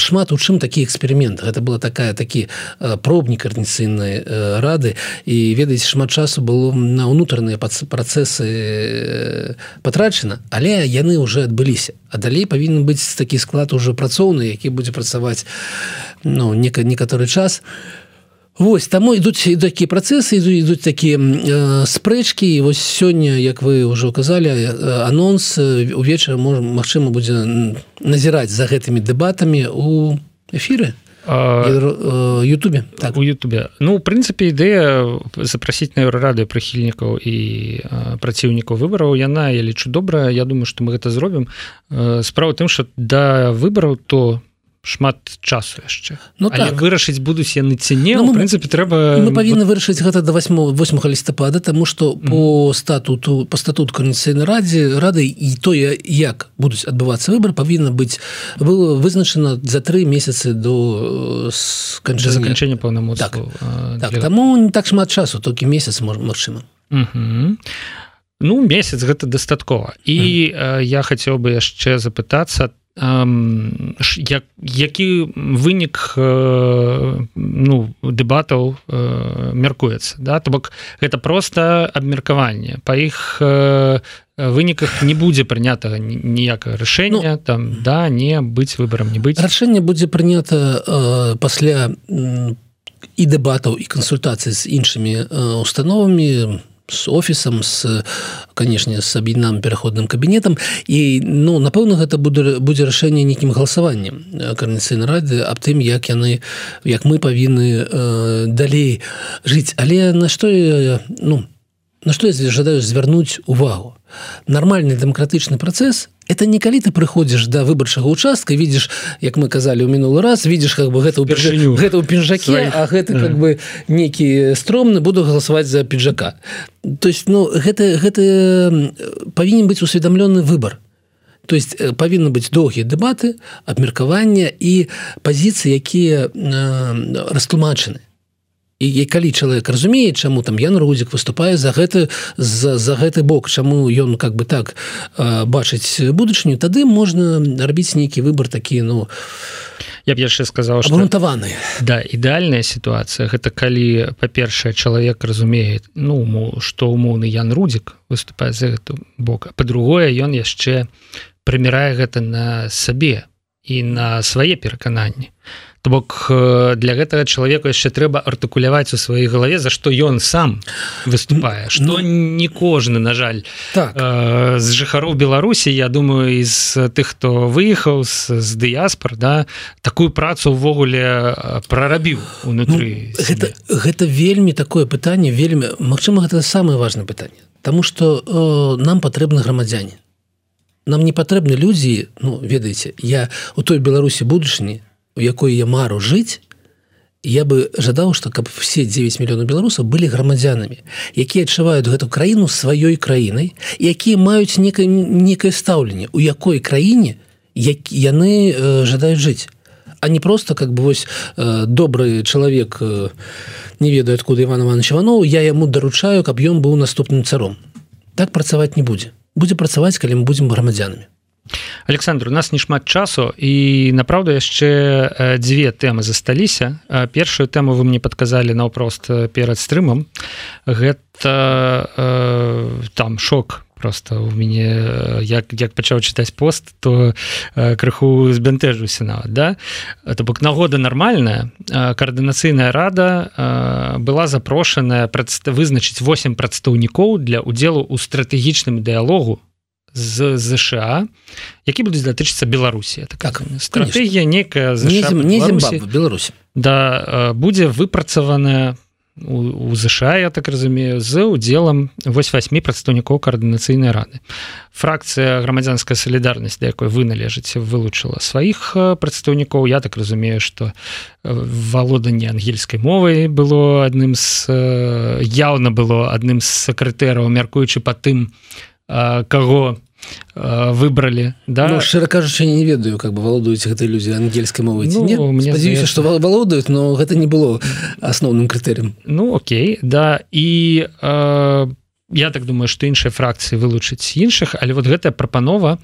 шмат у чым такі эксперимент гэта была такая такі пробнік карніцыйнай рады. І ведаеце шмат часу было на ўнутраныя працэсы патрачана але яны уже адбыліся. А далей павінен быць такі склад уже працоўны які будзе працаваць ну нека некаторы час. то Вось таму ідуць такія працэсы ідуць ідуць такія э, спрэчкі. І вось сёння як вы ўжо казалі э, анонс увечары можа Мачыма будзе назіраць за гэтымі дэбатамі у эфіры. Ютубе так. у Ютубе. Ну у прынцыпе ідэя запрасіць на еўрарадыё прыхільнікаў і праціўнікаў выбараў. Яна я лічу добра Я думаю што мы гэта зробім. Справа тым що да выбараў то шмат часу яшчэ. Ну так. вырашыць будуць яны ці не ну, прынцыпе трэба мы павінны вырашыць гэта до 8 8 лістапада тому что mm по статуту по статут канцыйнай радзе рады і тое як будуць адбывацца выбор павінна быць было вызначана за три месяцы до сканча заканчэння паўнаму так, так для... таму не так шмат часу толькі месяц магчыма. Mm -hmm. Ну месяц гэта дастаткова. І mm -hmm. я хацеў бы яшчэ запытацца як, які вынік ну дэбатаў мяркуецца да? То бок гэта просто абмеркаванне. Па іх выніках не будзе прынятага ніякага рашэння ну, там да не быць выбарам не быць. Рашэнне будзе прынята пасля і дэбатаў і кансультацый з іншымі установамі с офісам с канешне с аб'ядным пераходным кабінетам і ну напэўна гэта будзе будзе рашэнне нейкім галасаваннем карнацыйнай рады аб тым як яны як мы павінны э, далей жыць але на што я ну на што я жадаю звярнуць увагу нармальны дэмакратычны працэс это не калі ты прыходзіш да выбарчага участка видишь як мы казалі ў мінулы раз видишь как бы гэта ўпершыню гэта ў пінжаке а гэта как бы некі стромны буду галасаваць за пиджака. То есть ну гэта гэта павінен быць усведомлены выбор. То есть павінны быць доўгія дэбаты абмеркавання і пазіцыі якія э, растлумачаны і калі чалавек разумее чаму там Ян рудзік выступае за гэты за, за гэты бок. Чаму ён как бы так э, бачыць будучыню тады можна рабіць нейкі выбор такі ну я б яшчэ сказал грунтаваны да ідэальная сітуацыя. Гэта калі па-першае чалавек разумее ну што умоўны Ян рудзік выступае за гэту бока по-другое ён яшчэ прымірае гэта на сабе і на свае перакананні. То бок э, для гэтага чалавеку яшчэ трэба артыкуляваць у сваёй галаве за што ён сам выступае что ну, не кожны на жаль так. э, з жыхароў Беларусі Я думаю з тых хто выехаў з, з дыяспор да такую працу ўвогуле э, прарабіў унутры ну, гэта, гэта вельмі такое пытанне вельмі Мачыма гэта самое важное пытанне. Таму что э, нам патрэбны грамадзяне. Нам не патрэбны людзі ну ведаеце я у той беларусі будучыні у якой я мару жыць я бы жадаў что каб все 9 мільёнаў беларусаў былі грамадзянамі якія адчуваюць гэту краіну сваёй краінай якія маюць некае некае стаўленне у якой краіне як яны э, жадаюць жыць. А не просто как бы вось э, добрый чалавек э, не ведаю откуда Іван Иванович Иванов я яму даручаю каб ён быў наступным царом. Так працаваць не будзе. Будзе працаваць калі мы будзем грамадзянамі александр у нас не шмат часу і направду яшчэ дзве тэмы засталіся. Першую тэму вы мне подказалі наўпрост перад стрымам. Гэта э, там шок просто у мяне як як пачаў чытаць пост то э, крыху збянтэжуся нават да? То бок нагода нармальная. Каардынацыйная рада э, была запрошаная прадста вызначыць 8 прадстаўнікоў для удзелу ў стратэгічным дыалогу з ЗША які будуць датычыцца Беларусі. Так, так стратегія некая Беларусь. да будзе выпрацаваная у ЗША я так разумею з удзелам вось восьмі прадстаўнікоў каардынацыйнай рады. Фракцыя грамадзянская салідарнасць да якой вы належыце вылучыла сваіх прадстаўнікоў. Я так разумею что валоданне ангельскай мовай было адным з яўна было адным з сакрэтэраў мяркуючы па тым каго выбралі да? Ну, шчыра кажучы не ведаю как бы валодаюць гэтай людзі ангельскай мовы ну, мне здаецца что валодаюць но гэта не было асноўным крытэрым ну Окей да. І э, я так думаю что іншыя фракцыі вылучыць іншых але вот гэтая прапанова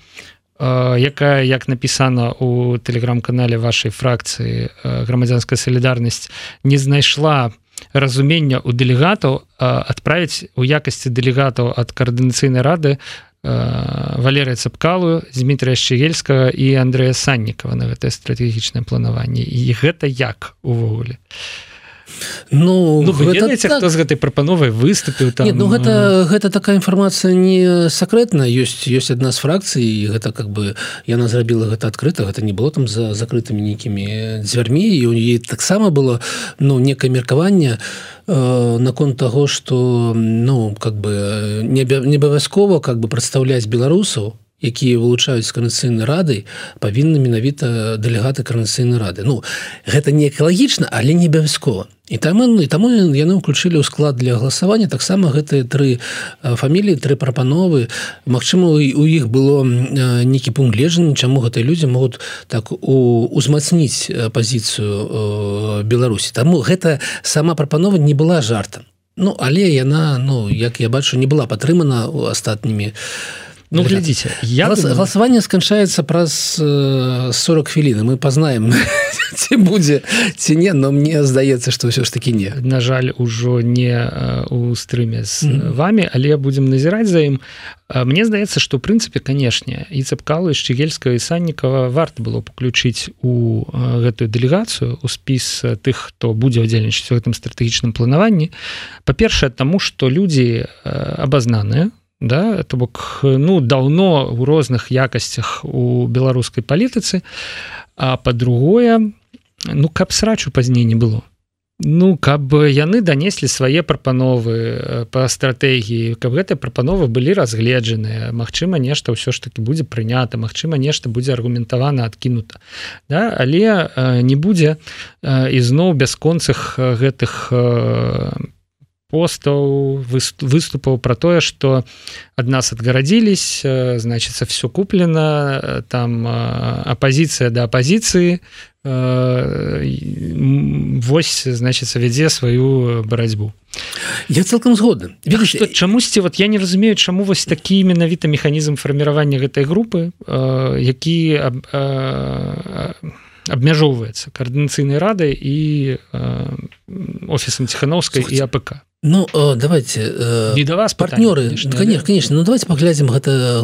э, якая як напісана у тэлеграм-канале вашай фракцыі э, грамадзянская салідарнасць не знайшла разумення у дэлегатаў адправіць у якасці дэлегатаў ад каардынацыйнай рады валерыя цапкалу Дмітрия шчегельскага і Андрэя саннікова на гэтае стратэгічнае планаванне і гэта як увогуле? а Ну, ну ведаеце, так... хто з гэтай прапановай выступіў там Нет, ну гэта гэта такая інфармацыя не сакрэтна ёсць ёсць адна з фракцый гэта как бы яна зрабіла гэта адкрыта. Гэта не было там за закрытымі нейкімі дзвярмі і у ей таксама было ну некае меркаванне э, наконт таго что ну как бы не абавязкова как бы прадстаўляць беларусаў якія вылучаюць карнацыйнай радай павінны менавіта дэлегаты карнацыйнай рады. Ну гэта не экалагічна але не абавязкова. І там ну, і таму яны ўключылі ў склад для галасавання таксама гэтыя тры фаміліі тры прапановы. Мачыма у іх было нейкі пункт лежання чаму гэтыя людзі могуць так у узмацніць пазіцыю Беларусі. Таму гэта сама прапанова не была жартам. Ну але яна ну як я бачу не была падтрымана астатнімі ну глядзіце я Глас, думаю... галасаванне сканчаецца праз э, 40 хвілін мы пазнаем ці будзе ці не но мне здаецца што ўсё ж таки не на жаль ужо не у стрыме з mm -hmm. вами але будзем назіраць за ім Мне здаецца што ў прынцыпе канешне і цапкалы шчыгельскага і саннікава варта было паключыць у гэтую дэлегацыю у спіс тых хто будзе ўдзельнічаць у гэтым стратэгічным планаванні па-першае таму што людзі абазнаныя да то бок ну давно у розных якасцях у беларускай палітыцы а по-другое ну каб срачу пазней не было. Ну каб яны данеслі свае прапановы э, по стратэгіі каб гэтыя прапановы былі разгледжаныя. Мачыма нешта ўсё ж таки будзе прынята Мачыма нешта будзе аргументавана адкінута. Да але э, не будзе э, ізноў бясконцых гэтых постаў выступаў про тое что ад нас отгарадзілись э, значится все куплена э, там апозіцыя да апозіцыі э, Вось значится вядзе сваю барацьбу. Я цалкам згодны. Что чамусьці вот я не разумею чаму вось такі менавіта механізм фарміравання гэтай групы які абмяжоўваецца коаардынацыйнай радай і офісам ціхановскай і апк Ну э, давайте э, і да вас партнёры. конечно, конечно, ну давайте паглядзім гэта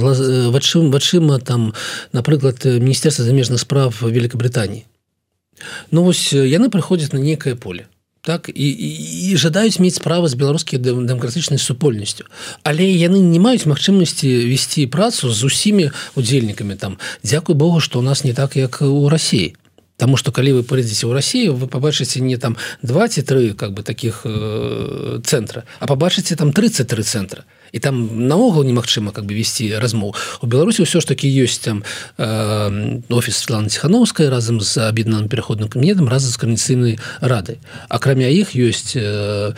вачым вачыма там напрыклад міністерства замежных справ Великабританії Ну вось яны прыходзяць на некае поле так і, і, і жадаюць мець справы з беларускай дэмакратычнай супольнасцю але яны не маюць магчымасці весці працу з усімі удзельнікамі там. Дякуй Богу што у нас не так як у Росіі Таму што калі вы прыйдзеце ў Росію вы пабачыце не там 23 как бы таких э, цэнтра а пабачыце там 33 цэнтра і там наогул немагчыма как бы весці размоў у Беларусі ўсё ж таки ёсць там э, офіс Светлана ціхановская разам з аб'яднаным пераходным камедам разам з каміцыйнай рады акрамя іх ёсць э,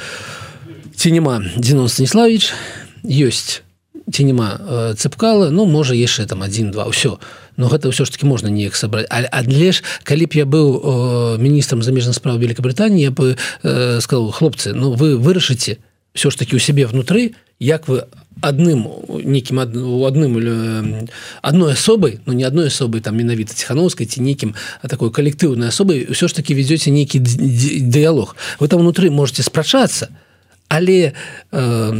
ці няма Дзінон станіславович ёсць ці няма э, цыпкала ну можа яшчэ там один-два ўсё но гэта ўсё ж таки можна неяк сабраць але ж калі б я быў міністрам замежных справ Великабритании я бы э, сказал хлопцы Ну вы вырашыце все ж таки у сябе внутры як вы адным некім у адным адной асобай ну не адной асобай там менавіта ціхановскай ці нейкім такой калектыўнай асобай ўсё ж таки вядзёце нейкі дыялог вы там унутры можете спрачацца але э,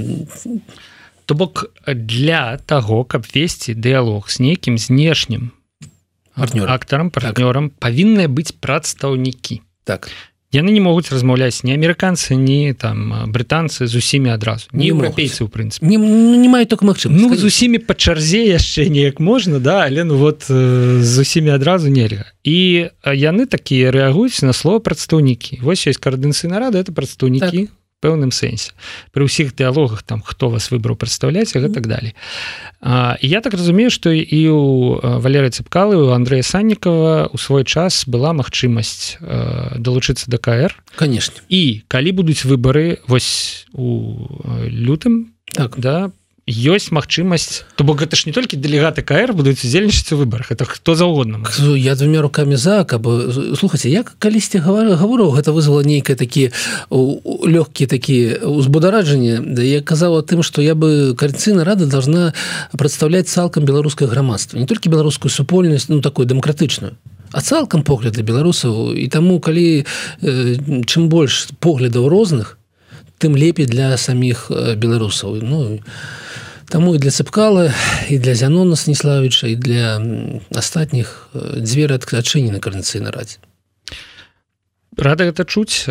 то бок для того каб весці дыялог з нейкім знешнім актарам партнёрам так. павінны быць прадстаўнікі. Так. Яны не могуць размаўляць не амерыканцы не там брытанцы з усімі адразу. Не еўрапейцы у прынцыпе. Не, ну, не маю только магчым ну, з усімі па чарзе яшчэ неяк можна да але ну вот з усімі адразу нельга. І яны такія рэагуюць на слово прадстаўнікі вось ёсць каардынцыйна рада это прадстаўнікі. Так пэўным сэнсе. При ўсіх дыалогах там хто вас выбраў прадстаўляць і так далее а, я так разумею что і у валеры цыпкалы у Андрея саннікова у свой час была магчымасць далучыцца да КР конечно. І калі будуць выборы вось у лютым так. да ёсць магчымасць. То бок гэта ж не толькі дэлегаты КР будуць удзельнічаць у выборах это хто заўгодна я двумя руками за каб слухаце як калісьці гавору гэта вызвала нейкае такі лёгкія такія узбудараджанне Да я казала тым что я бы карцына рада должна прадстаўляць цалкам беларускае грамадства не толькі беларускую супольнасць ну такую дэмакратычную а цалкам погляды беларусаў. І таму калі э, чым больш поглядаў розных тым лепей для саміх беларусаў. Ну Таму і для цыпкала і для зянона станіславіча і для астатніх дзверы адчынены карнацыйна радзе рада гэта чуць.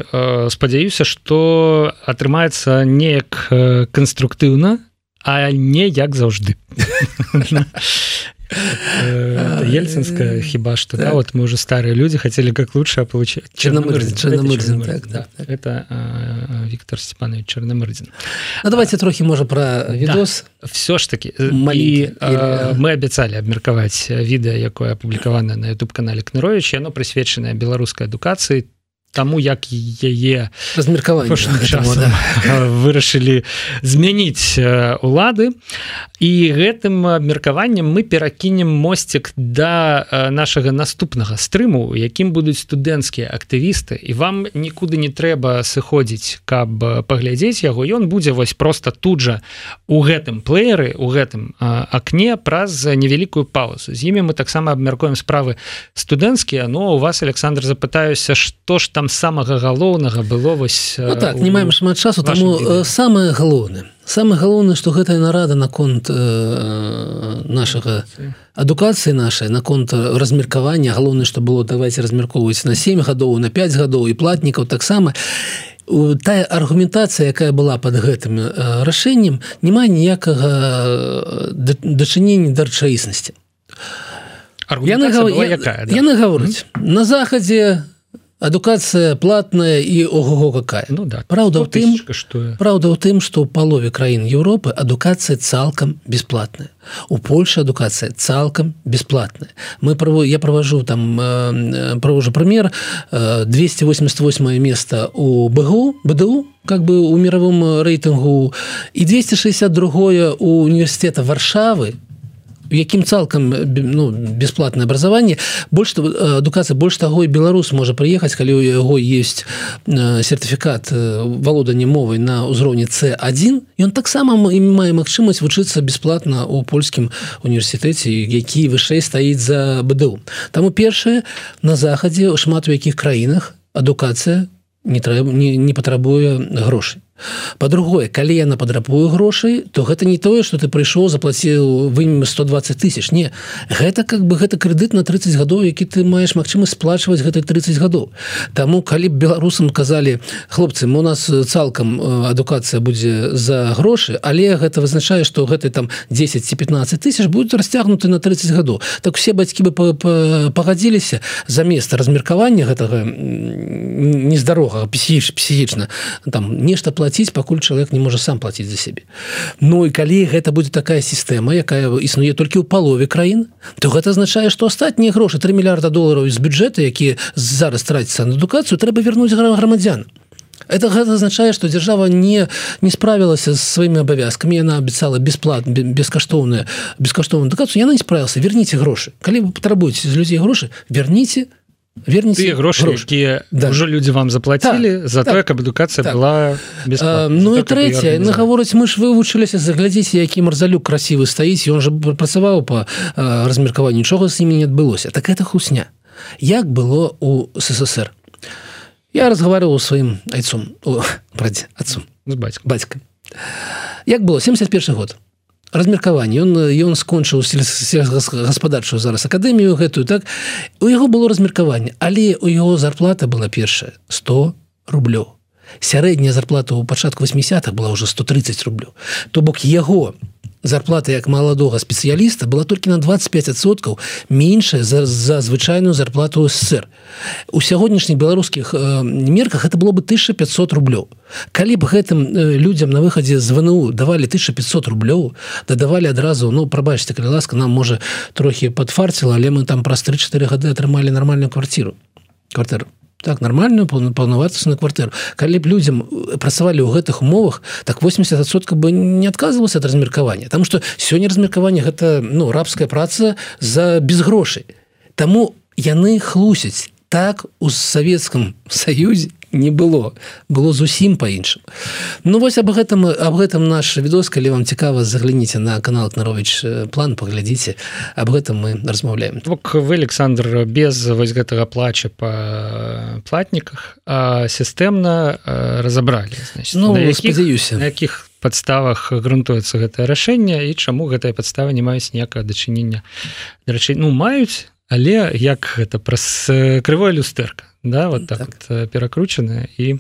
Спадзяюся што атрымаецца неяк канструктыўна а не як заўжды Э, ельцинская хіба что да вот мы уже старые люди хотели как лучше получить это Виктор Степанович черномырдин. Ну, давайте трохи можа про видос. Все ж таки. Мы абяцалі абмеркаваць відэа якое апублікавана на youtube канале кнырович оно прысвечанае беларускай адукацыі таму як яе размеркаванне вырашылі змяніць улады. І гэтым абмеркаваннем мы перакінем мосцік да нашага наступнага стрыму якім будуць студэнцкія актывісты. І вам нікуды не трэба сыходзіць каб паглядзець яго. Ён будзе вось просто тут жа у гэтым плееры у гэтым акне праз невялікую паузу. З імі мы таксама абмяркуем справы студэнцкія. Но у вас Александр запытаюся что ж там самага галоўнага было вось ну, так не маем шмат часу таму самое галоўнае. Самое галоўнае что гэтая нарада наконт э, нашага адукацыі нашай наконт размеркавання. Галоўнае что было давайте размяркоўваць на 7 гадоў на 5 гадоў і платнікаў таксама. Тая аргументацыя якая была под гэтым рашэннем не мае ніякага дачынення да рэчаіснасці. Яны гавораць на захадзе на адукацыя платная і ого какая. Ну да Праўда ў тым что Праўда ў тым што ў палове краін Еўропы адукацыя цалкам бесплатная. У Польше адукацыя цалкам бесплатная. Мы право я правожу там э, правожу пример э, 288 место у БГУ БДУ как бы у мировым рэйтынгу і 262 у університета варшавы якім цалкам ну, бесплатное образование больше адукацыя больш таго і беларус можа прыехаць калі у яго есть сертыфікат валодання мовай на ўзроўні c1 ён таксама мае магчымасць вучыцца бесплатна у польскім універсітэце які вышэй стаіць за бДУ таму першае на захадзе шмат у якіх краінах адукацыя не трэба не, не патрабуе грошай по-другое калі яна падрабую грошай то гэта не тое что ты прыйшоў заплаціў вы 120 тысяч. Не гэта как бы гэта крэдыт на 30 гадоў які ты маеш магчымасць сплачваць гэтай 30 гадоў. Таму калі беларусам казалі хлопцы у нас цалкам адукацыя будзе за грошы але гэта вызначае что гэты там 10 ці 15 тысяч будет расцягнуты на 30 гадоў так все бацькі бы пагадзіліся за место размеркавання гэтага нездарога псіч псіічна там нешта платить платіць пакуль чалавек не можа сам платіць за сябе Ну і калі гэта будзе такая сістэма якая існуе толькі ў палове краін то гэта азначае што астатнія грошы 3 мільярда долараў з бюджэта які зараз траціцца на адукацыю трэба вярнуць грамадзян. Это гэта азначае што дзяржава не не справілася з сваімі абавязкамі яна абяцала бесплатна бескаштоўная бескаштоўную адукацыю яна не справілася. Верніце грошы. Калі вы патрабуеце з людзей грошы верніце верніце грошы якія да. ўжо людзі вам заплатілі так, за так, тое каб адукацыя так. была а, Ну і трэцяе на гаворыць мы ж вывучыліся заглядзіце які марзалюк красивы стаіць ён жа працаваў по размеркаванню нічога з імі не адбылося так это хусня. Як было у ссср? Я разговаривал сваім айцом отцом. Бацька бацька як было? 71 год размеркаванне. Ён ён скончыў гаспадарчую зараз акадэмію гэтую так? У яго было размеркаванне але у яго зарплата была першая 100 рублёў. Сярэдняя зарплата ў пачатку 80-х была уже 130 рублю то бок яго зарплата як маладога спецыяліста была толькі на 25соткаў меншая за, за звычайную зарплату ССР у сягоднішніх беларускіх э, мерках это было бы 1500 рублёў. Калі б гэтым э, людям на выхадзе з вНУ давалі 1500 рублёў дадавалі адразу ну прабачце калі ласка нам можа трохі подфарціла але мы там праз 3-4 гады атрымалі нармальную квартиру квартиру так нормальную паўнаватасць на квартыру калі б людзям э, працавалі ў гэтых умовах так 80сот бы не адказвалася ад размеркавання там что сёння размеркаванне гэта ну рабская праца за без грошай Таму яны хлусяць. Так у савецкам саюзе не было. Было зусім по-іншым Ну вось об гэтым об гэтым наш відос калі вам цікава загляніце на канал нарович план паглядзіце. Об гэтым мы размаўляем. Бок вы Александр без вось гэтага плача по платніках сістэмна разабралі ну, спадзяюся. на якіх подставах грунтуецца гэтае рашэнне і чаму гэтая подстава не маюць ніякага дачынення. Дарэчы ну маюць але як гэта праз крывое люстэрка да вот так, так. Вот, перакручаная і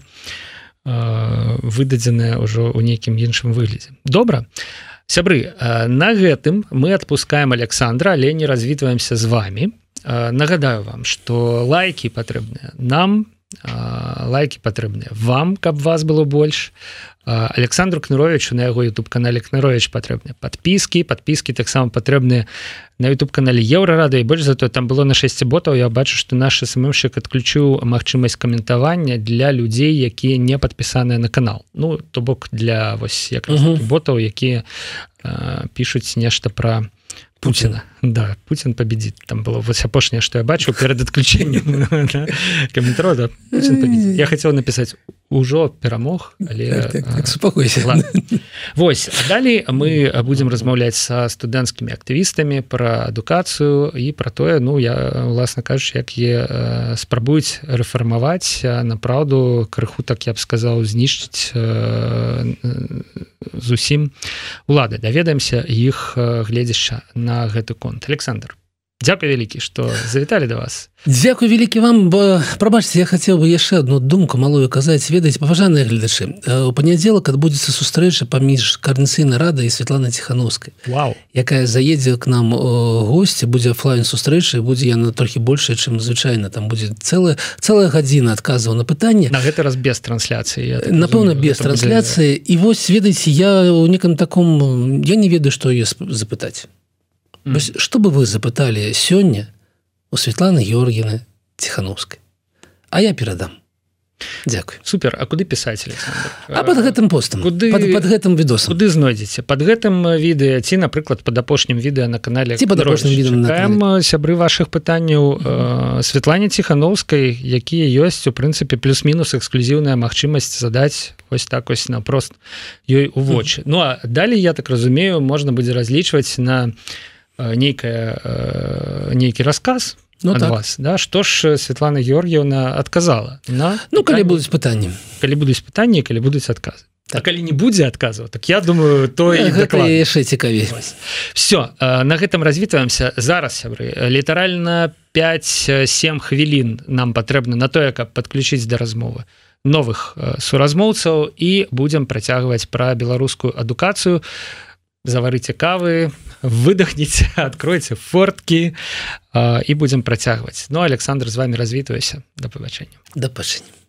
выдадзеная ўжо ў нейкім іншым выглядзе добра сябры на гэтым мы отпускаем Александра але не развітваемся з вами. Нагадаю вам что лайки патрэбныя нам лайки патрэбныя вам каб вас было больш александру кныровичу на яго youtube канале кнырович патрэбны подпіски подпіски таксама патрэбныя на youtube канале еўрарада і больш зато там было на 6 ботаў. Я бачу что наш сммщик адключыў магчымасць каментавання для людзей якія не подпісаныя на канал. Ну то бок для вось як ботаў якія пишутць нешта про Путина да Путин победит там было вот апошняе что я бачу перед отключением комментаров да, я хотел написать ужо перамог але так, так, так, спокойся Вось далей мы будем размаўляць со студэнцкімі актывістамі про адукацыю і про тое ну я уласна кажуш як е спрабуюць рэфармаваць на праўду крыху так я б сказаў знішчыць зусім улады. Даведаемся іх гледзяшча на гэты конт. Александр Дякую вялікі что завіталі до вас. Дякую вялікі вам бо прабачце я хацеў бы яшчэ одну думку малую казаць ведаць паважаныя гледачы у панядзелак адбудзецца сустрэча паміж карнацыйнай рады і Святлана ціхановскай Вау. Якая заедзе к нам госці будзе офлайн сустрэчы будзе яна трохі большая чым звычайна там будзе цэлая цэлая гадзіна адказваў на пытанне на гэты раз без трансляцыі так напэўна без трансляцыі будзе... і вось ведаеце я у некам таком я не ведаю што ёсць запытаць Вось, что бы вы запыталі сёння у Светланы Георгіны ціхановскай А я перадам Дякую. Супер. А куды пісаць А под гэтым постам куды под, под гэтым відос куды знойдзеце? Под гэтым відэа ці напрыклад под апошнім відэа на канале ці под апошнім відэам сябры ваших пытанняў э, Светлане ціхановскай якія ёсць у прынцыпе плюс-мінус эксклюзіўная магчымасць задаць ось так ось напрост ёй у вочы. Ну а далей я так разумею можна будзе разлічваць на на Э, нейкая э, нейкі рассказ ну, так. вас да? Что ж Светлана Георгіевна отказала на ну калі будуць пытанні калі будуць пытанні калі будуць адказы так. калі не будзе адказу так я думаю то яшчэ цікавей. Все на гэтым развітваемся. Зараз сябры літаральна 5-7 хвілін нам патрэбна на тое каб подключыць да размовы новых суразмоўцаў і будзем працягваць пра беларускую адукацыю заварыце кавы выдохніце откройце форткі і будзем працягваць. Ну Александр з вами развітваюся. Да пабачэння. Да пашэння